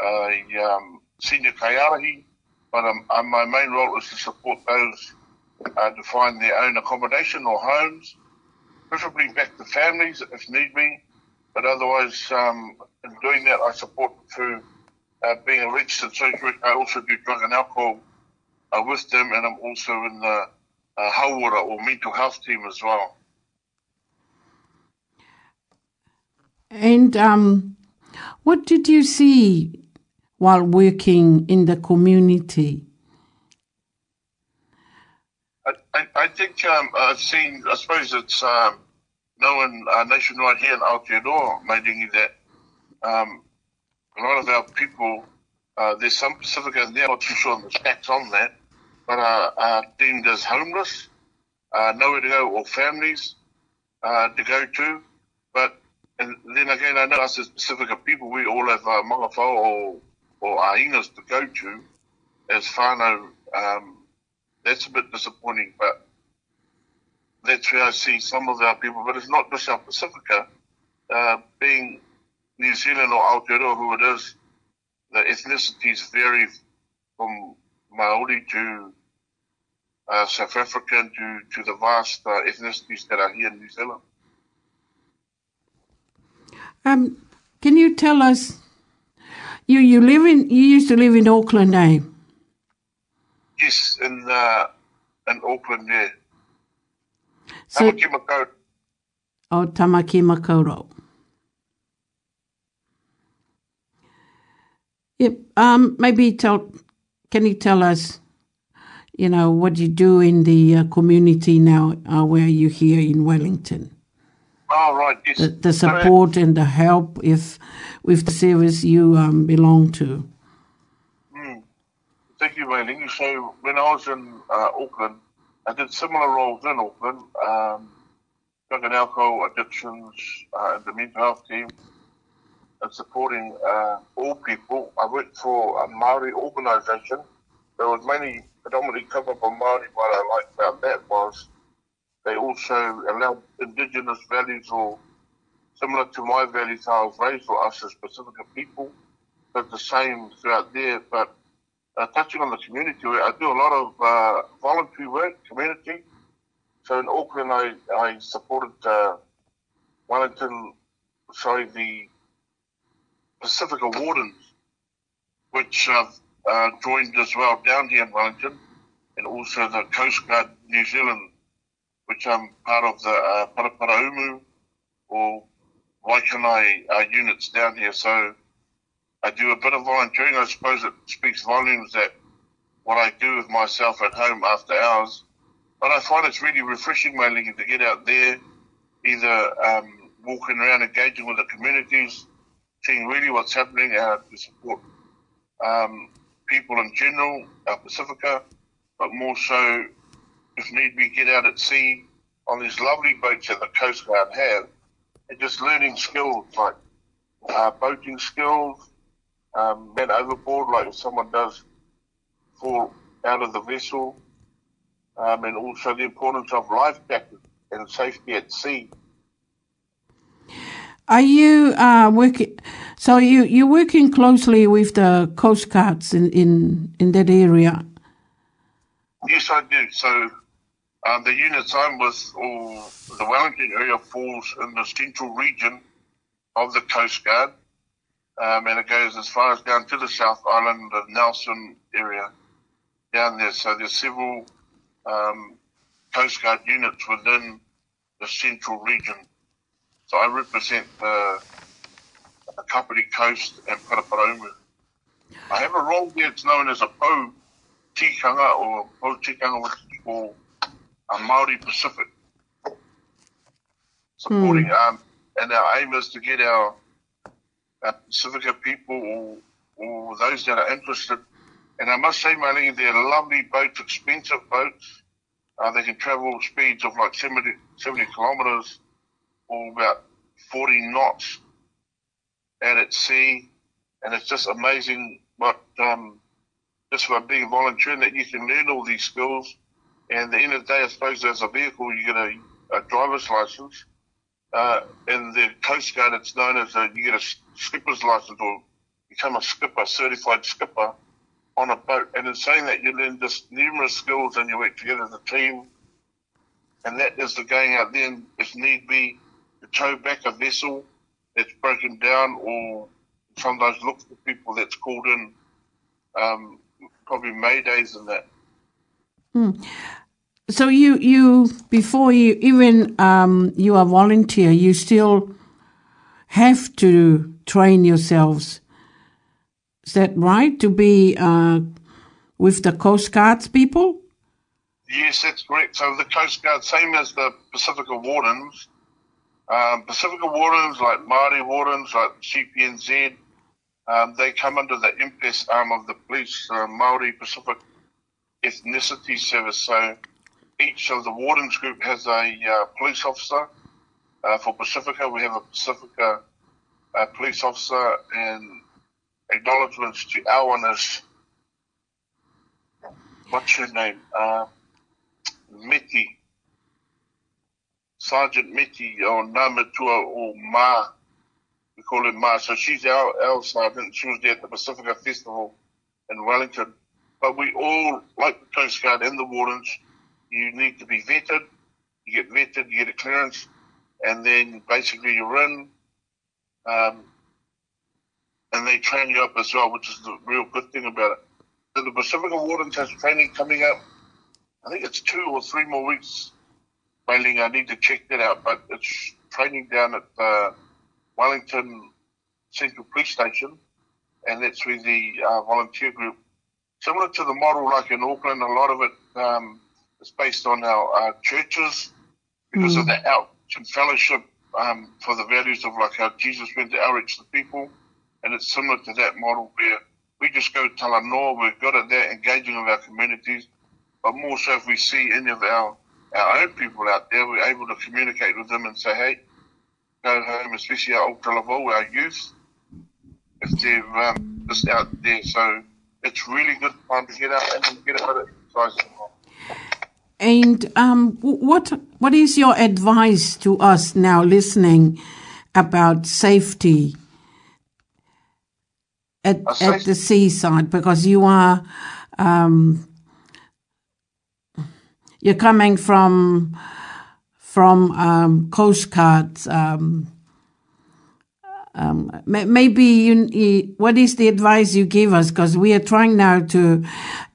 [SPEAKER 6] a um, senior kaiarahi, but um, my main role is to support those uh, to find their own accommodation or homes, preferably back to families if need be. But otherwise, um, in doing that, I support through uh, being a registered worker. I also do drug and alcohol uh, with them, and I'm also in the uh, Hauora or mental health team as well.
[SPEAKER 3] And um, what did you see while working in the community?
[SPEAKER 6] I, I, think um, I've seen, I suppose it's um, known uh, nationwide here in Aotearoa, Maidingi, that um, a lot of our people, uh, there's some Pacifica in there, I'm not too sure on the stats on that, but are, are deemed as homeless, uh, nowhere to go, or families uh, to go to. But and then again, I know us as Pacifica people, we all have uh, mangawhao or, or aingas to go to as whānau. Um, that's a bit disappointing, but that's where I see some of our people. But it's not just our Pacifica. Uh, being New Zealand or Aotearoa, who it is, the ethnicities vary from Maori to uh, South African to, to the vast uh, ethnicities that are here in New Zealand.
[SPEAKER 3] Um, can you tell us? You you live in you used to live in Auckland, eh?
[SPEAKER 6] Yes, in uh, in Auckland there.
[SPEAKER 3] So,
[SPEAKER 6] Tamaki Makau,
[SPEAKER 3] oh, Tamaki Makaurau. Yep. Um, maybe tell. Can you tell us? You know what you do in the uh, community now, uh, where you here in Wellington.
[SPEAKER 6] oh right, yes.
[SPEAKER 3] The, the support and the help, if with the service you um, belong to.
[SPEAKER 6] So, when I was in uh, Auckland, I did similar roles in Auckland, um, drug and alcohol addictions, uh, the mental health team, and supporting uh, all people. I worked for a Maori organisation. There was mainly predominantly covered by Maori. What I liked about that was they also allowed indigenous values or similar to my values I was raised for us as Pacifica people, but the same throughout there. But uh, touching on the community, I do a lot of uh, voluntary work, community. So in Auckland, I, I supported uh, Wellington, sorry, the Pacifica Wardens, which uh, joined as well down here in Wellington, and also the Coast Guard New Zealand, which I'm part of the uh, Paraparaumu or Waikanae uh, units down here. So I do a bit of volunteering. I suppose it speaks volumes that what I do with myself at home after hours. But I find it's really refreshing, mainly to get out there, either um, walking around, engaging with the communities, seeing really what's happening, uh, to support um, people in general, our Pacifica, but more so, if need be, get out at sea on these lovely boats that the Coast Guard have, and just learning skills like uh, boating skills, um, men overboard, like if someone does fall out of the vessel, um, and also the importance of life jackets and safety at sea.
[SPEAKER 3] Are you uh, working? So you you're working closely with the coast guards in in in that area.
[SPEAKER 6] Yes, I do. So um, the units I'm with, or the Wellington area, falls in the central region of the Coast Guard, um, and it goes as far as down to the South Island, the Nelson area, down there. So there's several um, Coast Guard units within the central region. So I represent the, the Kapiti Coast and Paraparaumu. I have a role there, it's known as a Pau Tikanga or Pau Tikanga, which is for a Maori Pacific. Supporting, um, and our aim is to get our, our Pacifica people or, or those that are interested. And I must say, Marlene, they're lovely boats, expensive boats. Uh, they can travel speeds of like 70, 70 kilometres or about 40 knots out at sea. And it's just amazing what, um, just by being a volunteer that you can learn all these skills. And at the end of the day, I suppose as a vehicle, you get a, a driver's license. Uh, in the Coast Guard, it's known as a, you get a skipper's license or become a skipper, certified skipper on a boat. And in saying that, you learn just numerous skills and you work together as a team. And that is the going out there, if need be, to tow back a vessel that's broken down or sometimes look for people that's called in, um, probably Maydays and that.
[SPEAKER 3] So you you before you even um, you are volunteer, you still have to train yourselves. Is that right? To be uh, with the Coast Guards people?
[SPEAKER 6] Yes, that's correct. So the Coast Guard, same as the Pacifica Wardens, um, Pacifica Wardens, like Māori Wardens, like CPNZ, um, they come under the MPS arm of the police, uh, Māori Pacific Ethnicity Service. So each of the Wardens group has a uh, police officer. Uh, for Pacifica, we have a Pacifica uh, police officer, and acknowledgements to our one is what's her name? Uh. Sergeant Meti or Namatua or Ma. We call her Ma. So she's our, our sergeant. She was there at the Pacifica Festival in Wellington. But we all, like the Coast Guard and the Wardens, you need to be vetted. You get vetted, you get a clearance, and then basically you're in. Um, and they train you up as well, which is the real good thing about it. So the Pacifica Wardens has training coming up. I think it's two or three more weeks. Mainly, I need to check that out, but it's training down at the Wellington Central Police Station, and that's with the uh, volunteer group. Similar to the model like in Auckland, a lot of it um, is based on our uh, churches because of the outreach and fellowship um, for the values of like how Jesus went to outreach the people. And it's similar to that model where we just go to Talanoa, we're good at that, engaging with our communities. But more so if we see any of our, our own people out there, we're able to communicate with them and say, hey, go home, especially our Old Talavo, our youth, if they're um, just out there. So it's really good time to get out and get a bit of exercise.
[SPEAKER 3] And um, what what is your advice to us now listening about safety at, at the seaside? Because you are um, you're coming from from um, Coast Guard. Um, maybe you, what is the advice you give us? Because we are trying now to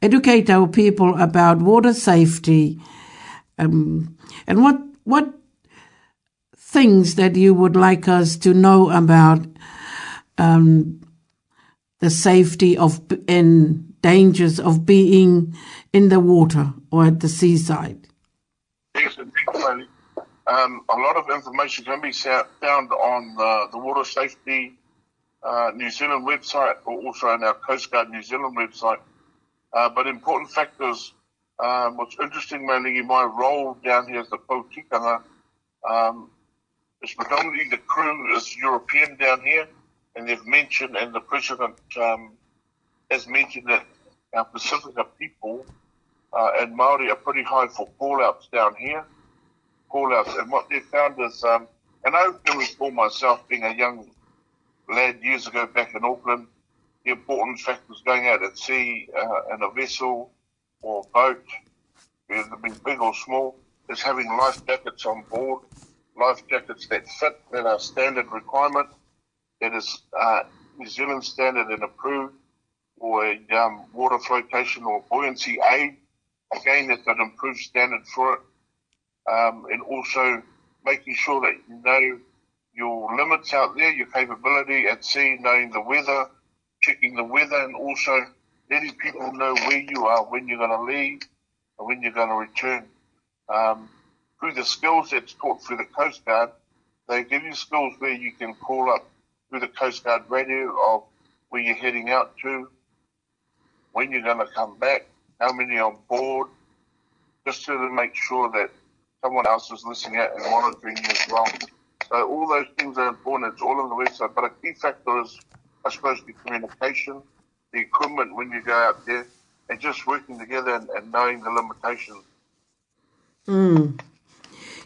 [SPEAKER 3] educate our people about water safety, um, and what what things that you would like us to know about um, the safety of and dangers of being in the water or at the seaside.
[SPEAKER 6] Yes, and thank you, Riley. Um, a lot of information can be found on the, the Water Safety uh, New Zealand website or also on our Coast Guard New Zealand website. Uh, but important factors, um, what's interesting, mainly in my role down here as the Pautikanga, um, is predominantly the crew is European down here, and they've mentioned, and the president um, has mentioned that our Pacifica people uh, and Maori are pretty high for call-outs down here. Call-outs, and what they found is, um, and I can recall myself being a young lad years ago back in Auckland, the important factors going out at sea uh, in a vessel or boat, whether it be big or small, is having life jackets on board, life jackets that fit, that are standard requirement, that is uh, New Zealand standard and approved, or a um, water flotation or buoyancy aid, again, that's an improved standard for it. Um, and also making sure that you know your limits out there, your capability at sea, knowing the weather, checking the weather, and also letting people know where you are, when you're going to leave, and when you're going to return. Um, through the skills that's taught through the Coast Guard, they give you skills where you can call up through the Coast Guard radio of where you're heading out to, when you're going to come back, how many on board, just to make sure that someone else is listening out and monitoring you as well. So all those things are important. It's all on the website. But a key factor is, I suppose, the communication, the equipment when you go out there, and just working together and, and knowing the limitations.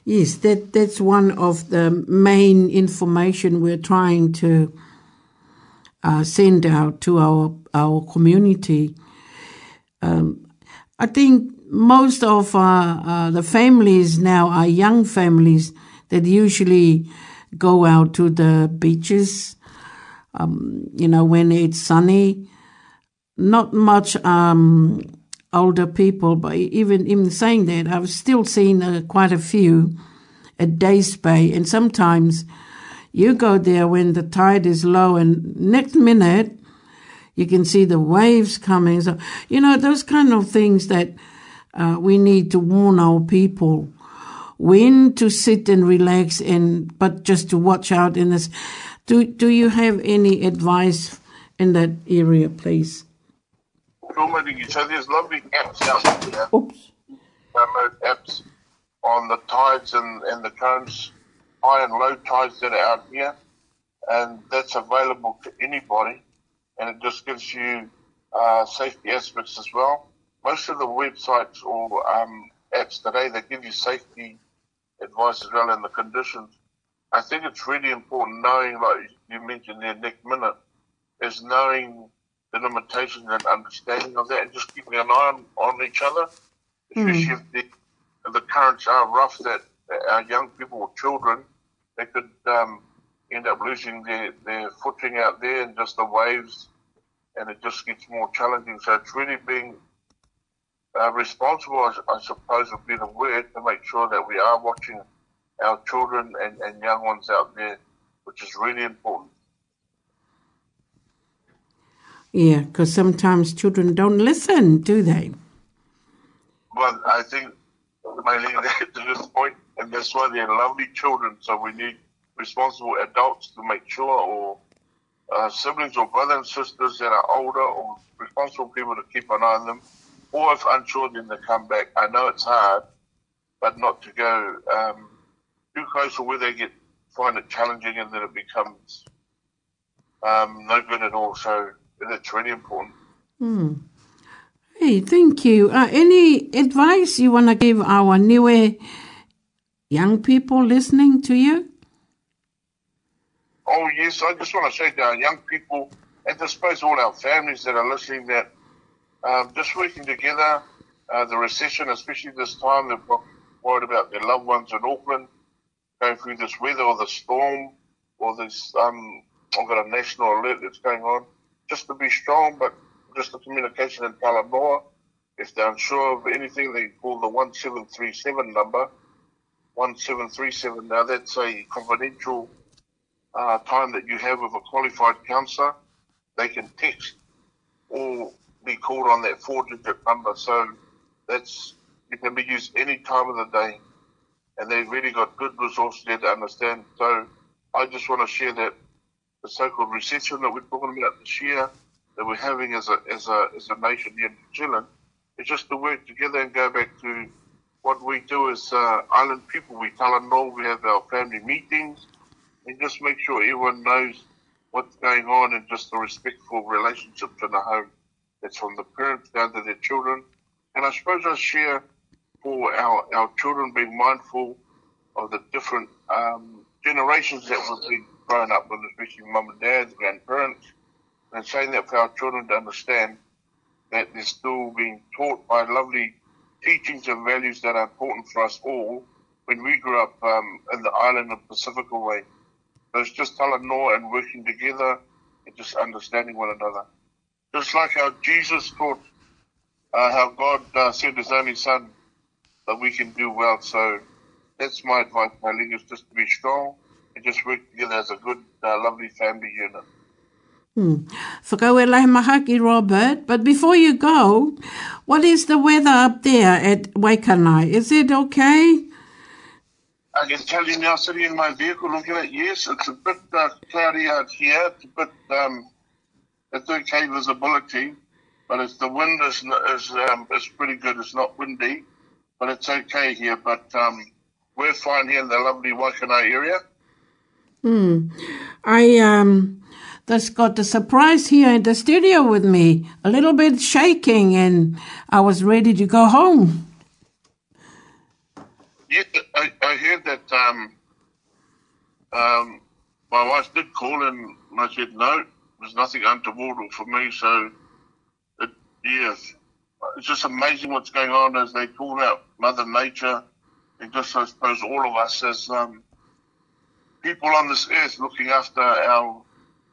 [SPEAKER 3] Yes, that that's one of the main information we're trying to uh, send out to our our community. Um, I think most of uh, uh, the families now are young families that usually go out to the beaches. Um, you know, when it's sunny, not much um, older people, but even even saying that, I've still seen uh, quite a few at Days Bay, and sometimes you go there when the tide is low, and next minute you can see the waves coming. So you know those kind of things that uh, we need to warn our people when to sit and relax, and but just to watch out in this. Do do you have any advice in that area, please?
[SPEAKER 6] So there's lovely apps out there.
[SPEAKER 3] Oops.
[SPEAKER 6] download apps on the tides and, and the currents, high and low tides that are out here, and that's available to anybody, and it just gives you uh, safety aspects as well. Most of the websites or um, apps today they give you safety advice as well and the conditions. I think it's really important knowing, like you mentioned there, Nick Minute, is knowing the limitations and understanding of that, and just keeping an eye on, on each other especially if the, the currents are rough that our young people or children, they could um, end up losing their, their footing out there and just the waves, and it just gets more challenging. So it's really being uh, responsible, I, I suppose would be the word, to make sure that we are watching our children and, and young ones out there, which is really important.
[SPEAKER 3] Yeah, because sometimes children don't listen, do they?
[SPEAKER 6] Well, I think mainly a good point, and that's why they're lovely children. So we need responsible adults to make sure, or uh, siblings or brothers and sisters that are older or responsible people to keep an eye on them, or if unsure, then they come back. I know it's hard, but not to go um, too close to where they get find it challenging and then it becomes um, no good at all. So it's really important.
[SPEAKER 3] Hey, thank you. Uh, any advice you want to give our newer young people listening to you?
[SPEAKER 6] Oh yes, I just want to say to our young people, and I suppose all our families that are listening, that um, just working together, uh, the recession, especially this time, they're worried about their loved ones in Auckland, going through this weather or the storm, or this, um, I've got a national alert that's going on. Just to be strong, but just the communication in Talanoa. If they're unsure of anything, they call the 1737 number. 1737. Now that's a confidential uh, time that you have with a qualified counsellor, they can text or be called on that four-digit number. So that's it can be used any time of the day, and they've really got good resources there to understand. So I just want to share that the so-called recession that we're talking about this year that we're having as a as a as a nation here in New Zealand is just to work together and go back to what we do as uh, island people. We tell them all we have our family meetings and just make sure everyone knows what's going on and just the respectful relationship in the home. That's from the parents down to their children. And I suppose I share for our, our children being mindful of the different um, generations that we've been growing up with, especially mum and dad, grandparents, and saying that for our children to understand that they're still being taught by lovely teachings and values that are important for us all when we grew up um, in the island of Pacifica way. So it's just Talanoa and working together and just understanding one another. Just like how Jesus taught, uh, how God uh, sent his only son that we can do well. So that's my advice, my is just to be strong and just work together as a good, uh, lovely family unit.
[SPEAKER 3] Whakaue lai mahaki, Robert. But before you go, what is the weather up there at Waikanae? Is it okay?
[SPEAKER 6] I can tell you now, sitting in my vehicle looking at, yes, it's a bit uh, cloudy out here. It's a bit, um, it's okay visibility, but it's, the wind is, is, um, is pretty good. It's not windy, but it's okay here. But um, we're fine here in the lovely Waikanae area.
[SPEAKER 3] I um just got a surprise here in the studio with me, a little bit shaking, and I was ready to go home.
[SPEAKER 6] Yes, I, I heard that um, um, my wife did call and I said no, there's nothing untoward for me. So, it, yes, it's just amazing what's going on as they call out Mother Nature, and just I suppose all of us as um, people on this earth looking after our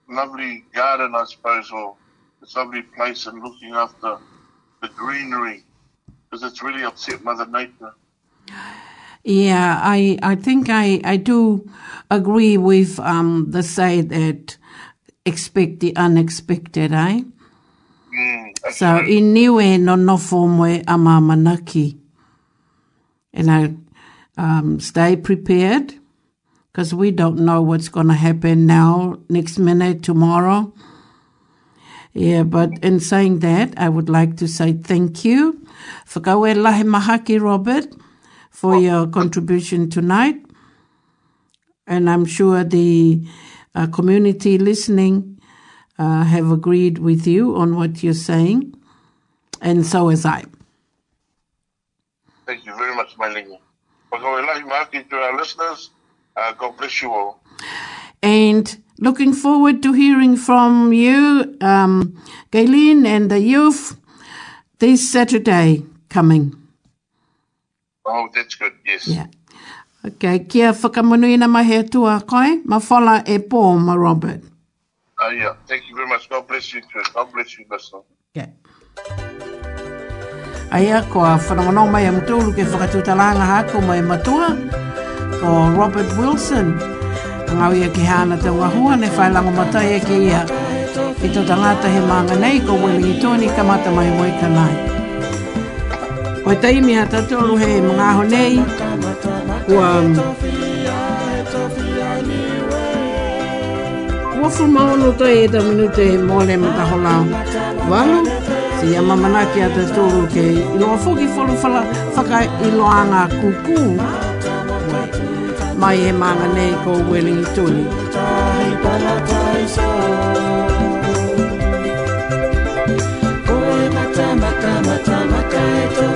[SPEAKER 6] lovely garden, I suppose, or this lovely place, and looking after the greenery, because it's really upset Mother Nature.
[SPEAKER 3] Yeah, I I think I I do agree with um the say that expect the unexpected, eh?
[SPEAKER 6] Mm,
[SPEAKER 3] So i niwe no nofo moe a mamanaki. And I um, stay prepared because we don't know what's going to happen now, next minute, tomorrow. Yeah, but in saying that, I would like to say thank you. Whakaue lahe mahaki, Robert, for your contribution tonight. And I'm sure the uh, community listening uh, have agreed with you on what you're saying, and so is I.
[SPEAKER 6] Thank you very much, my lingo. Whakawelahi maki to our listeners. Uh, God bless you all.
[SPEAKER 3] And looking forward to hearing from you, um, Gayleen and the youth, this Saturday coming.
[SPEAKER 6] Oh, that's good. Yes.
[SPEAKER 3] Yeah. Okay, kia whakamunuina mai he tua koe, ma whala e pō ma Robert.
[SPEAKER 6] Uh, yeah. Thank you very much. God bless you too. God bless you, listener.
[SPEAKER 3] Okay. Aia, ko a whanongonong mai am tūru ke whakatutalanga hako mai matua, ko Robert Wilson. Ngau ia ki hana te wahua, ne whailango matai e ki ia ki tō tangata he maanga nei, ko Wellingtoni kamata mai moi kanai. Ko e taimi ha tatolu he mga aho nei, kuan. Kua maono tai e ta minute he mole ma ta. Walu, si ya mamanaki a te tūru ke i fuki folu fala whaka i kuku. Mai he manga nei ko Wellingi Tuni.
[SPEAKER 4] Koe mata mata mata mata e tōru.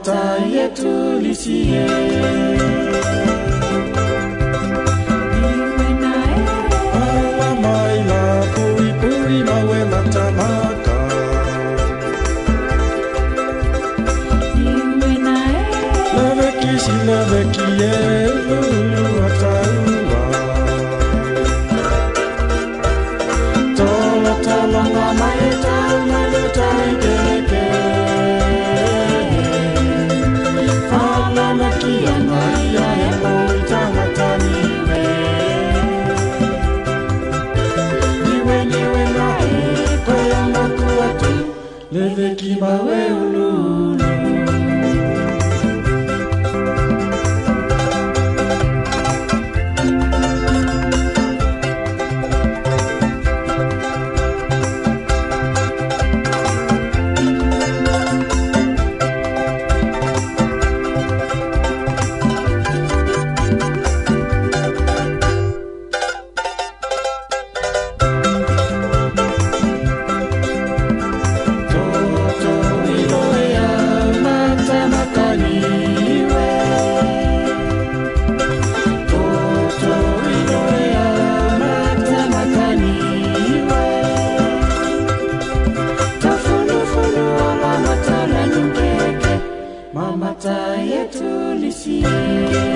[SPEAKER 4] hata yetu lisie
[SPEAKER 3] To les.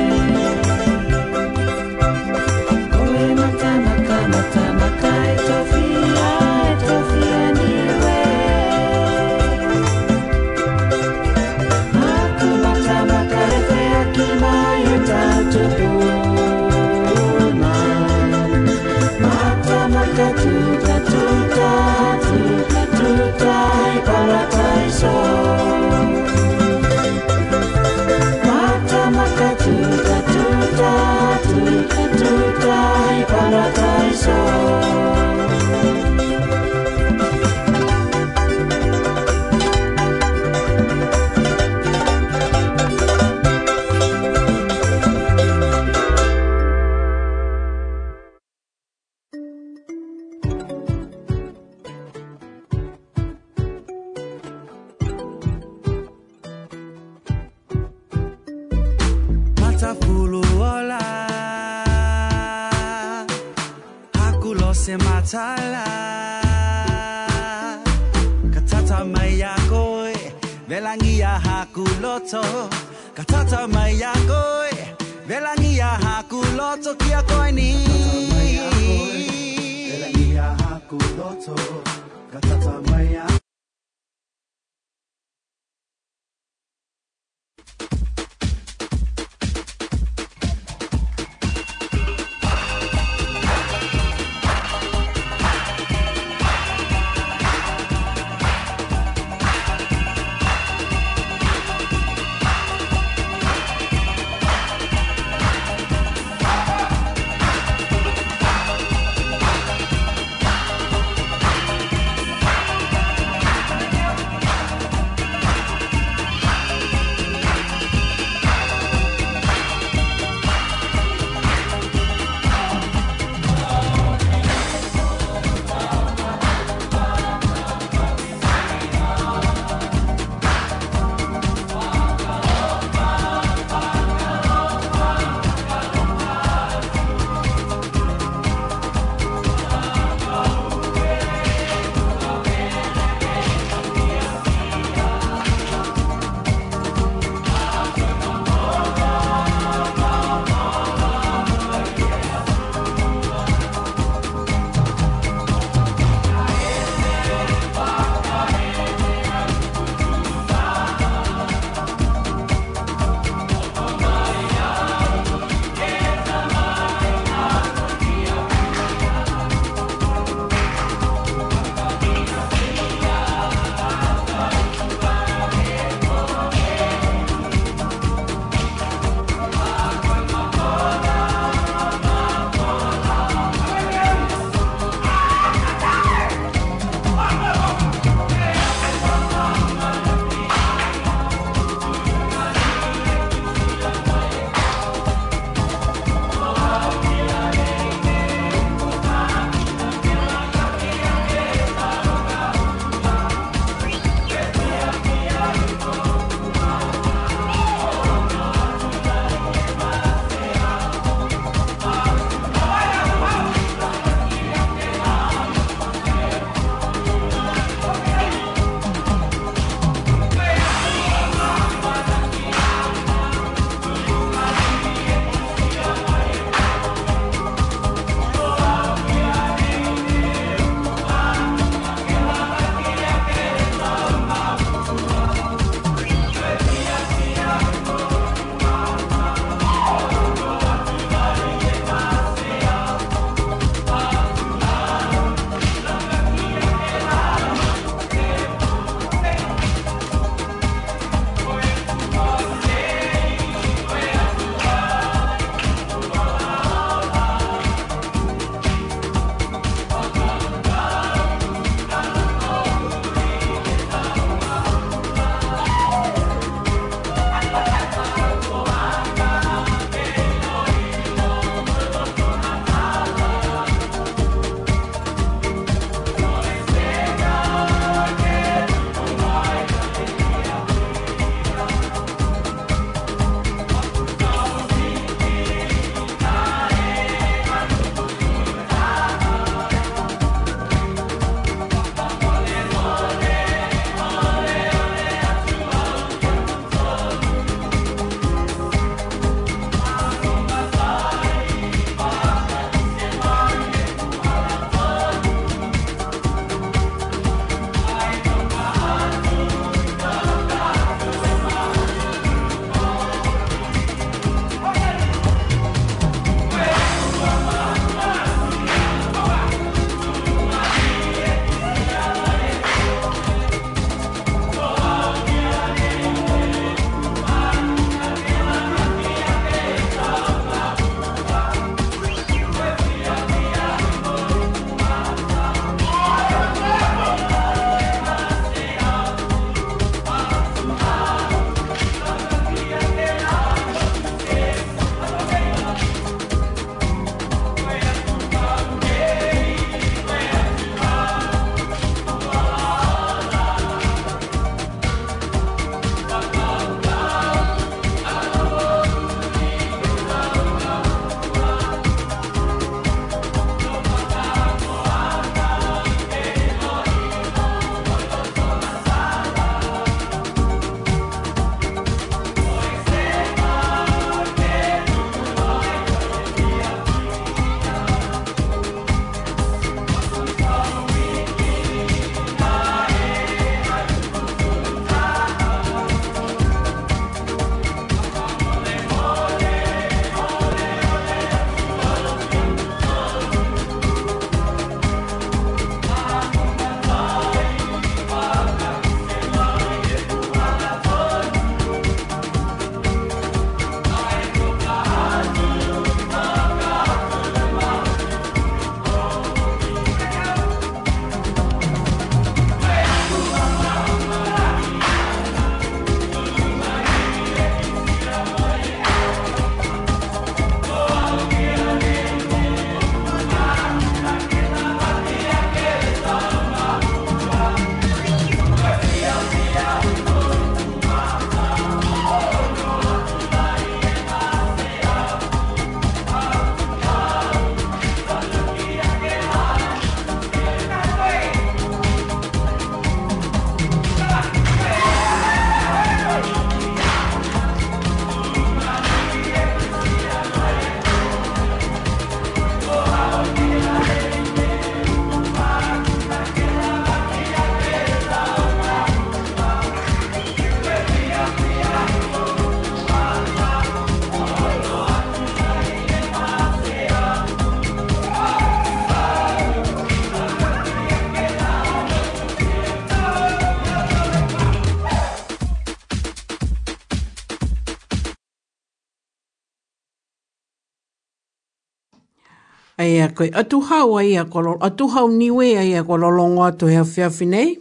[SPEAKER 3] Atu hau ai a kolo, atu hau niwe ai a kolo longo atu hea whiawhi nei.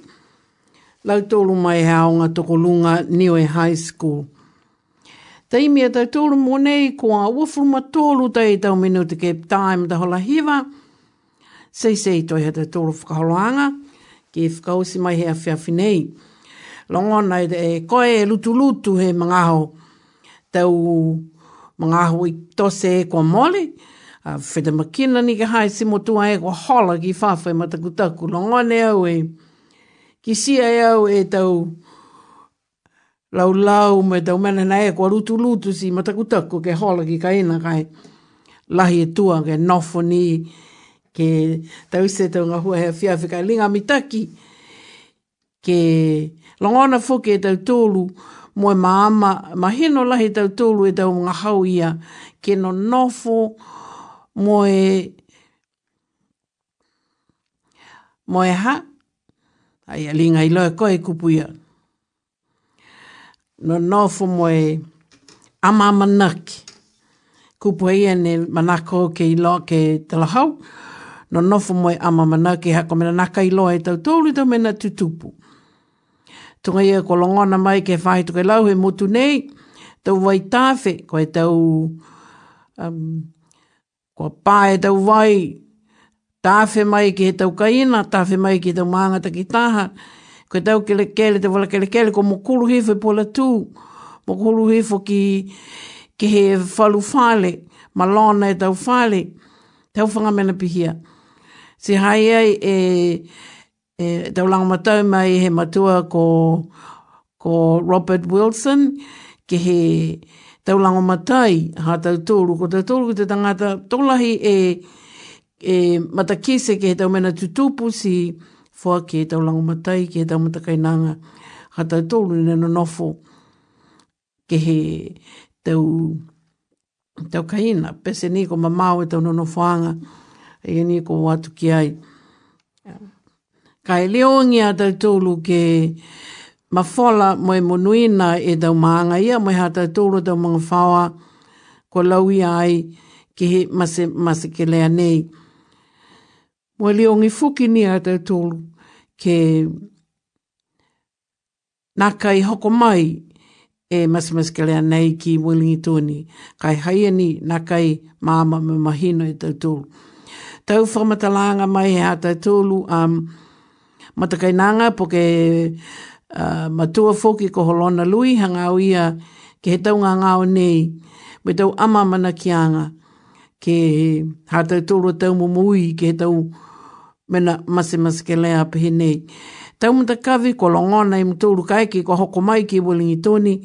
[SPEAKER 3] Lau tōru mai hea o ngā toko lunga niwe high school. Tei mea tau tōru mo nei ko a uafuru ma tōru tei tau minu te Cape Time ta hola hiva. Sei sei toi hea tau tōru whakaholoanga, ki e whakausi mai hea whiawhi nei. Longo nei e koe e lutu lutu he mga ho tau mga ho i tose e kua mole. Uh, Whita makina ni ka hai si motua e kua hola ki whawhai matakutaku. longone au e ki sia e au e tau lau lau me tau mena na e kua lutu lutu si matakutaku ke hola ki kaina kai lahi e tua ke nofo ni ke tau se tau ngā hua hea whiawhi kai linga mitaki ke longona fuke e tau tūlu mo e maama mahino lahi tau tūlu e tau ngā hau ia ke no nofo mo e mo e ha ai alinga i loe koe kupuia no nofo mo e ama manaki. Kupu ia ne manako ke i loa ke talahau. No nofo mo e ama manaki hako mena naka i loa e tau tōru tau mena tutupu. Tunga ia ko longona mai ke whahi tuke lau he motu nei. Tau wai tāwhe ko e tau um, Kua pā e tau vai, tāwhi mai ki he tau kaina, tāwhi mai ke tau māngata ki tāha Koe tau kele kele te wala kele kele ko mo kulu hifo i pola tu mo kulu hifo ki ki he whalu fale ma lona e tau fale tau whanga mena pihia. Si hai ai e, e tau langa matau mai he matua ko ko Robert Wilson ki he tau lango matai ha tau tōru, ko tau tōru ki te tangata tōlahi e e matakese ki he tau mena tutupu si fua ke he tau lango matai, ke he tau matakainanga, ha tau tōru ni no nofo, ke he tau, tau kaina, pese ni ko mamau e tau nono nofoanga, e ni ko watu ki ai. Kai e leongi a tau tōru ke mafola mo e monuina e tau maanga ia, mo e ha tau tōru tau mga whawa, ko laui ai, ki he mase, mase ke lea nei. Mo e leongi fuki ni hata tau ke nā kai hoko mai e masimaskelea nei ki Willingi Tūni. Kai haia ni nā kai māma me mahino e tau tūlu. Tau whamatalanga mai he a tau tūlu um, matakai nanga po ke uh, matua foki ko holona lui hangau ia ke he taunga ngāo nei me tau ama mana kianga ke ha tau tūlu tau mumui ke he tau mena mase mase ke lea pehe nei. Tau mata kawi ko longona i mtōru kaiki ko hoko mai ki wilingi tōni,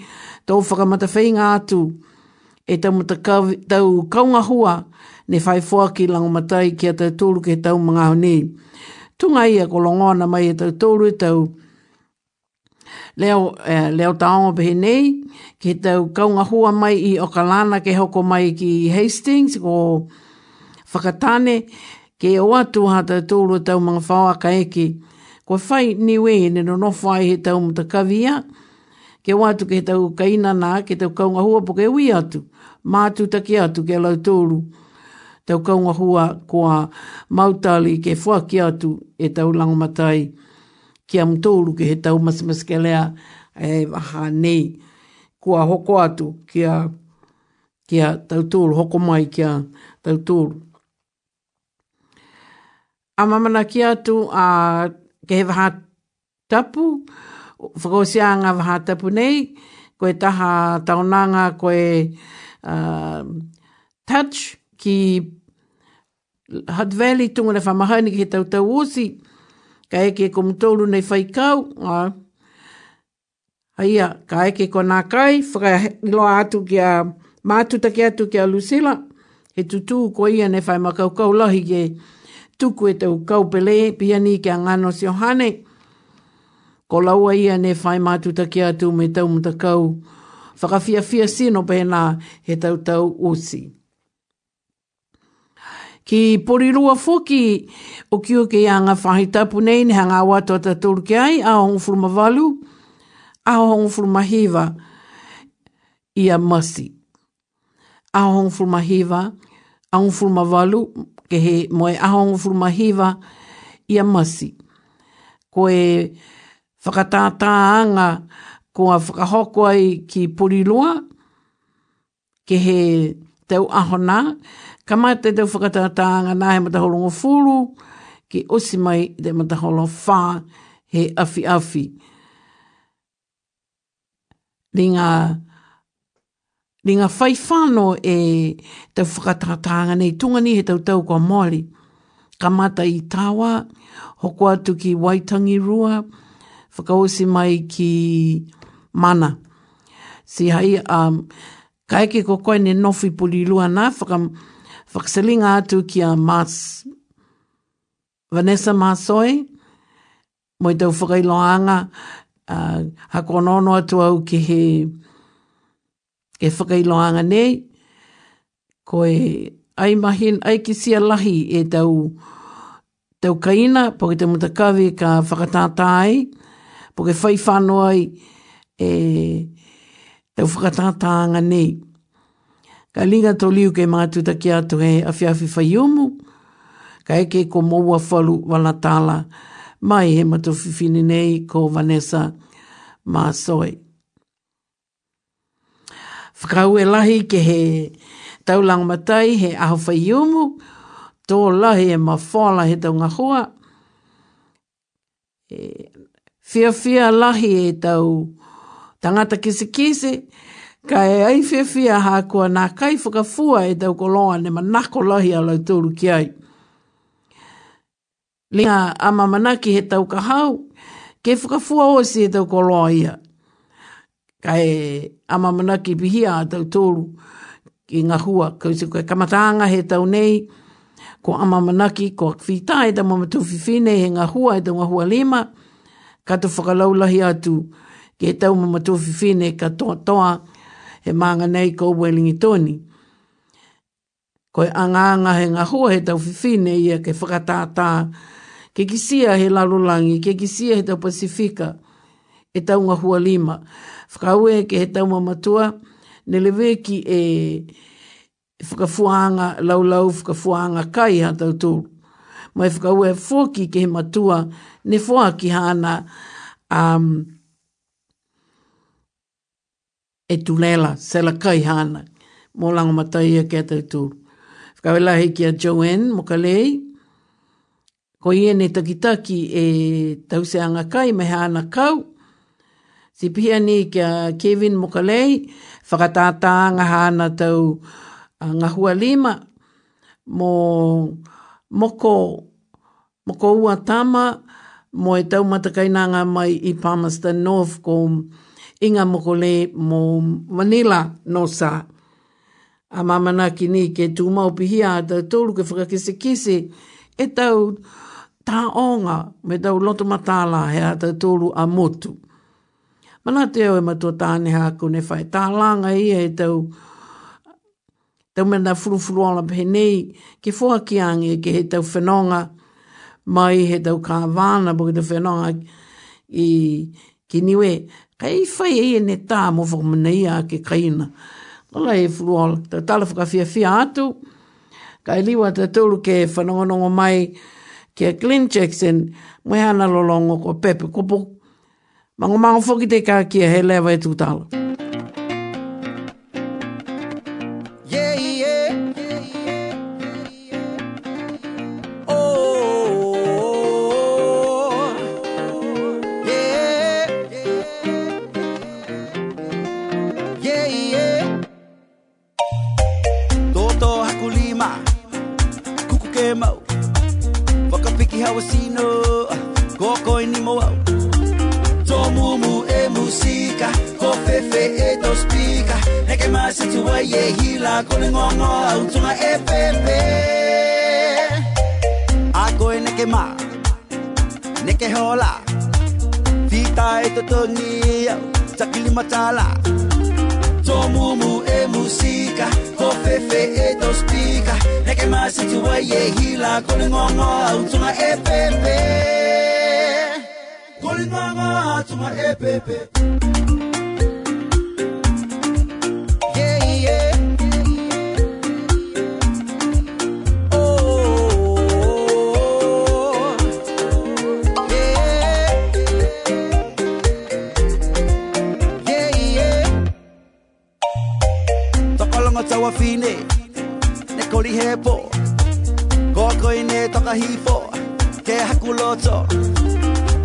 [SPEAKER 3] tau whakamata whainga atu e tau mata kawi, tau kaunga hua ne whai fua ki lango matai ki a tau tōru ke tau mga nei. Tunga ia ko longona mai e tau tōru e tau leo, eh, leo taonga pehe nei, ke tau kaunga hua mai i Okalana ke hoko mai ki Hastings ko whakatane, ke o atu hata tau tau mga whawaka eki, ko whai niwe ne no no whai he tau muta kawia, ke o atu ke tau kaina nā, ke tau kaunga hua po ke ui atu, mātu taki atu ke lau tūru. Tau kaunga hua kua mautali ke whaki atu e tau langomatai, ki kia tōru ke he tau masimas ke lea e waha nei, kua hoko atu kia, kia ki tau tōru, hoko mai kia a tau tōru. A mamana ki atu a ke he waha tapu, whakosia ngā waha tapu nei, koe taha taonanga koe uh, touch ki Hutt Valley tunga na whamahani ki he tau tau osi, ka eke ko mtoulu nei whaikau, a, aia, ka eke ko nā kai, whakailoa atu ki a mātuta ki atu ki a Lucilla, he tutu ko ia nei whai makau kau lahi ke tuku e tau kaupele, pia ni ki a ngano si ohane. Ko laua ia nei whai mātuta ki atu me tau muta kau. Sino pēnā he tau tau usi ki porirua foki o kio o ke anga whahitapu nei ni hanga awato ta tōru ke ai, a hongo furuma walu, a hongo furuma hiva i a masi. A hongo furuma hiva, a hongo furuma walu, ke he moe a hongo furuma hiva i a masi. Ko e whakatātāanga ko a whakahoko ai ki porirua, ke he tau ahona, ka mai te tau whakatātānga nā he mataholongo fulu, ki osi mai te mataholo whā he afi afi. Ringa, ringa whai whāno e tau whakatātānga nei tunga ni he tau tau kua mōli. Ka mata i tāwa, hoko atu ki Waitangi Rua, whakaosi mai ki mana. Si hai, um, ka eke ko koe ne nofi puli lua nā, whaka, whakasalinga atu ki a Mas, Vanessa Masoi, mo i tau whakailoanga, uh, hako nono atu au ki he, ke whakailoanga nei, ko e ai mahin, ai ki sia lahi e tau, tau kaina, po ke te mutakawi ka whakatātai, po ke whai ai e tau whakatātanga nei. Ka linga tō liu ke mātuta ki atu he awhiawhi whai umu, ka eke ko moua whalu wala tāla, mai he matofifini nei ko Vanessa Masoi. Whakau e lahi ke he taulang matai he aho whaiumu. tō lahi e mawhala he taunga hoa. E, fia fia lahi e tau tangata kise kise, ka e ai fia fia kua nā kai whakafua e tau koloa ne manako lahi a lau tūru ki ai. Linga ama manaki he tau kahau, ke whakafua o si e tau koloa ia. Ka e ama manaki pihia a tau tūru ki ngā hua. Kau se koe kamatanga he tau nei, ko ama manaki, ko whita e tau mamatu whiwhine he ngā hua e tau ngā hua lima, ka tu whakalaulahi atu ki tau mamatu whiwhine ka toa toa he maanga nei ko welingi tōni. Anganga he ngā hua he tau whiwhine ia ke whakatātā, ke kisia he lalulangi, ke kisia he tau Pasifika, e tau ngā hua lima. Whakaue ke he tau mamatua, ne lewe ki e whakafuanga, laulau whakafuanga kai ha tau tūru. Mai whakaue fōki ke he matua, ne fōa ki hana um, e tulela, sela kai hana, mō langa matai e ke tau tūru. Whakawela hei kia Joanne Mokalei, ko i ne takitaki e tauseanga kai me hana kau. Si pia ni kia Kevin Mokalei, whakatātā ngā hana tau ngā hua lima, mō moko, moko ua tama, mo e tau matakainanga mai i Palmerston North ko inga mokole mo Manila no sa. A mamana ki ni ke tū maupihia a tōru ke whakakise kise e tau tā onga me tau loto matala he a tōru a motu. Mana te au e matua tāne hako ne whai. Tā langa ia e tau tau mena furufuru ala pe nei ke fua ki ange ke he tau whenonga mai he tau ka vāna po ke tau whenonga i ki niwe. Kai whai e ne tā mo whakamana a ke kaina. Ola e furu ta tala whakawhia fia atu. Kai liwa te tūru ke whanongonongo mai ke Glenn Jackson mwe hana lolongo ko pepe kupu Mango mango foki te ka kia he lewa e tūtala.
[SPEAKER 2] Mm. Fine Ne kori he po Ko koi ne toka hifo Ke haku loto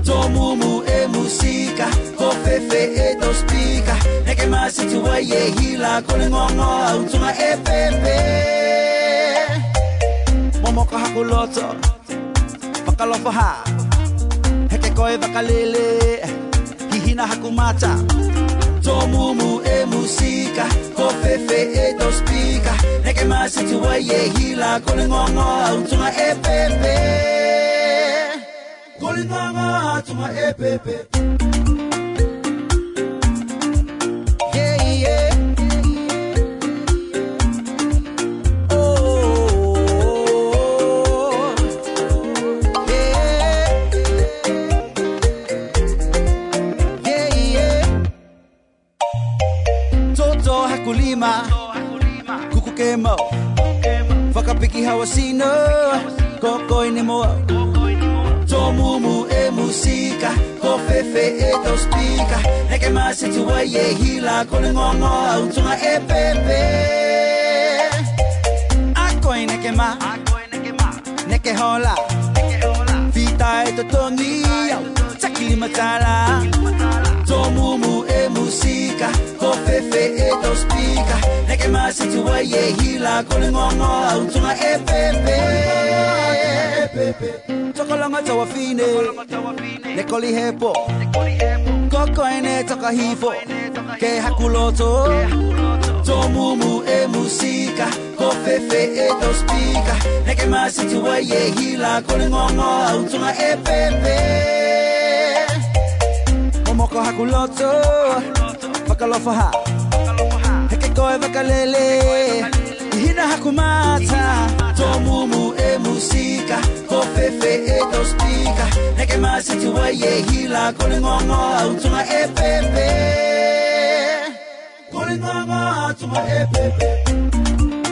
[SPEAKER 2] Tō mumu e musika Ko fefe e to spika Ne ke masi tua ye hila Ko le ngongo au e pepe. Momo ka haku loto Whakalofa ha Heke koe wakalele Hihina haku mata Tō mumu e musika Ko fefe e to spika Neke masi tua ye hila Ko le ngongo au tunga e pepe. Ko le ngongo au e pepe Toto hakulima Kuku kemo. Whakapiki hawasino. Kokoi ne moa. Tō e musika. Ko fefe e spika Neke masi tua ye hila. Ko le ngongo au tunga e pepe. Akoi neke ma. Neke hola. Fita e to tongi Takili matala. Tō e musika Ko fefe e to spika Neke masi tua ye hila Ko le ngongo au tunga e pepe Tokolonga tawa fine. Ne koli hepo. Koko ene toka hifo. Ke hakuloto. Tō mumu e musika Ko fefe e to spika Neke masi tua ye hila Ko Momoko hakuloto Whakalofa ha. Heke koe wakalele Hina hakumata Tō mumu e musika. Ko fefe e to spika Neke masi tua ye hila. Ko le ngongo au tunga e pepe. Ko ngongo au e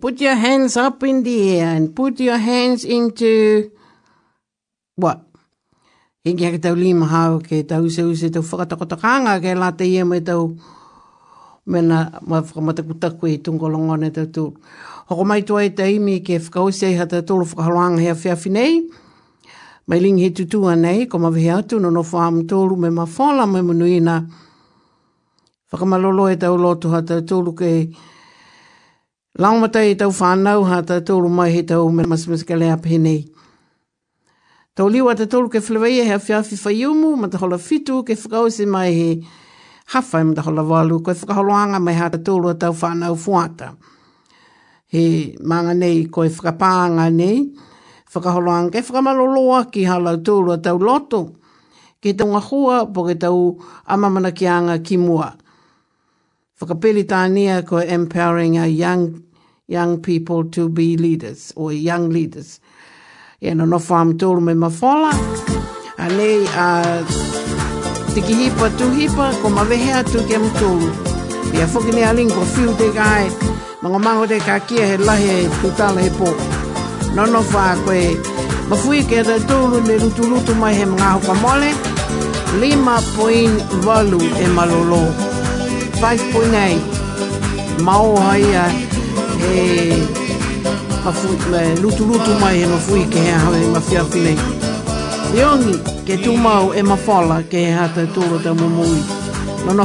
[SPEAKER 7] put your hands up in the air
[SPEAKER 3] and put your hands into what? He kia ke tau lima hau ke tau se use tau whakatakotakanga ke la te ia mai tau mena ma whakamataputaku i tungolongone tau tū. Hoko mai tua e te imi ke whakause i hata tūlu whakaharoanga hea whiawhi nei. Mai lingi he tutua nei, ko ma vihe atu no no whaamu tōru me ma whala me munuina. Whakamalolo e tau lotu hata tōru ke Laumata i tau whanau hata tōru mai he tau me masmas ka lea nei. Tau liwa te tōru ke whileweia hea whiawhi whaiumu, ma te hola fitu ke whakause mai he hawhai ma te hola walu, koe whakaholoanga mai hata tolu a tau whanau fuata. He manga nei koe whakapāanga nei, whakaholoanga ke whakamaloloa ki halau tolu a tau loto, ke tau ngahua po ke tau amamana ki anga ki mua. Whakapeli tānia ko empowering our young, young people to be leaders, or young leaders. Ia no nofa am tōru me mawhola. A nei a tiki hipa tu hipa ko mawehe atu ke mtōru. Ia whuki aling ko whiu te kai. Mga mango te kakia he lahe tutala he pō. No nofa a koe mawhui ke te tōru ne rutu rutu mai he mga hoka mole. Lima poin walu e malolo. 5.8. Mao haia e mafui, me, lutu lutu mai e mafui ke hea hawe ma whiawhi nei. Iongi ke tū mau e mawhala ke he hata tūro te mumui. No no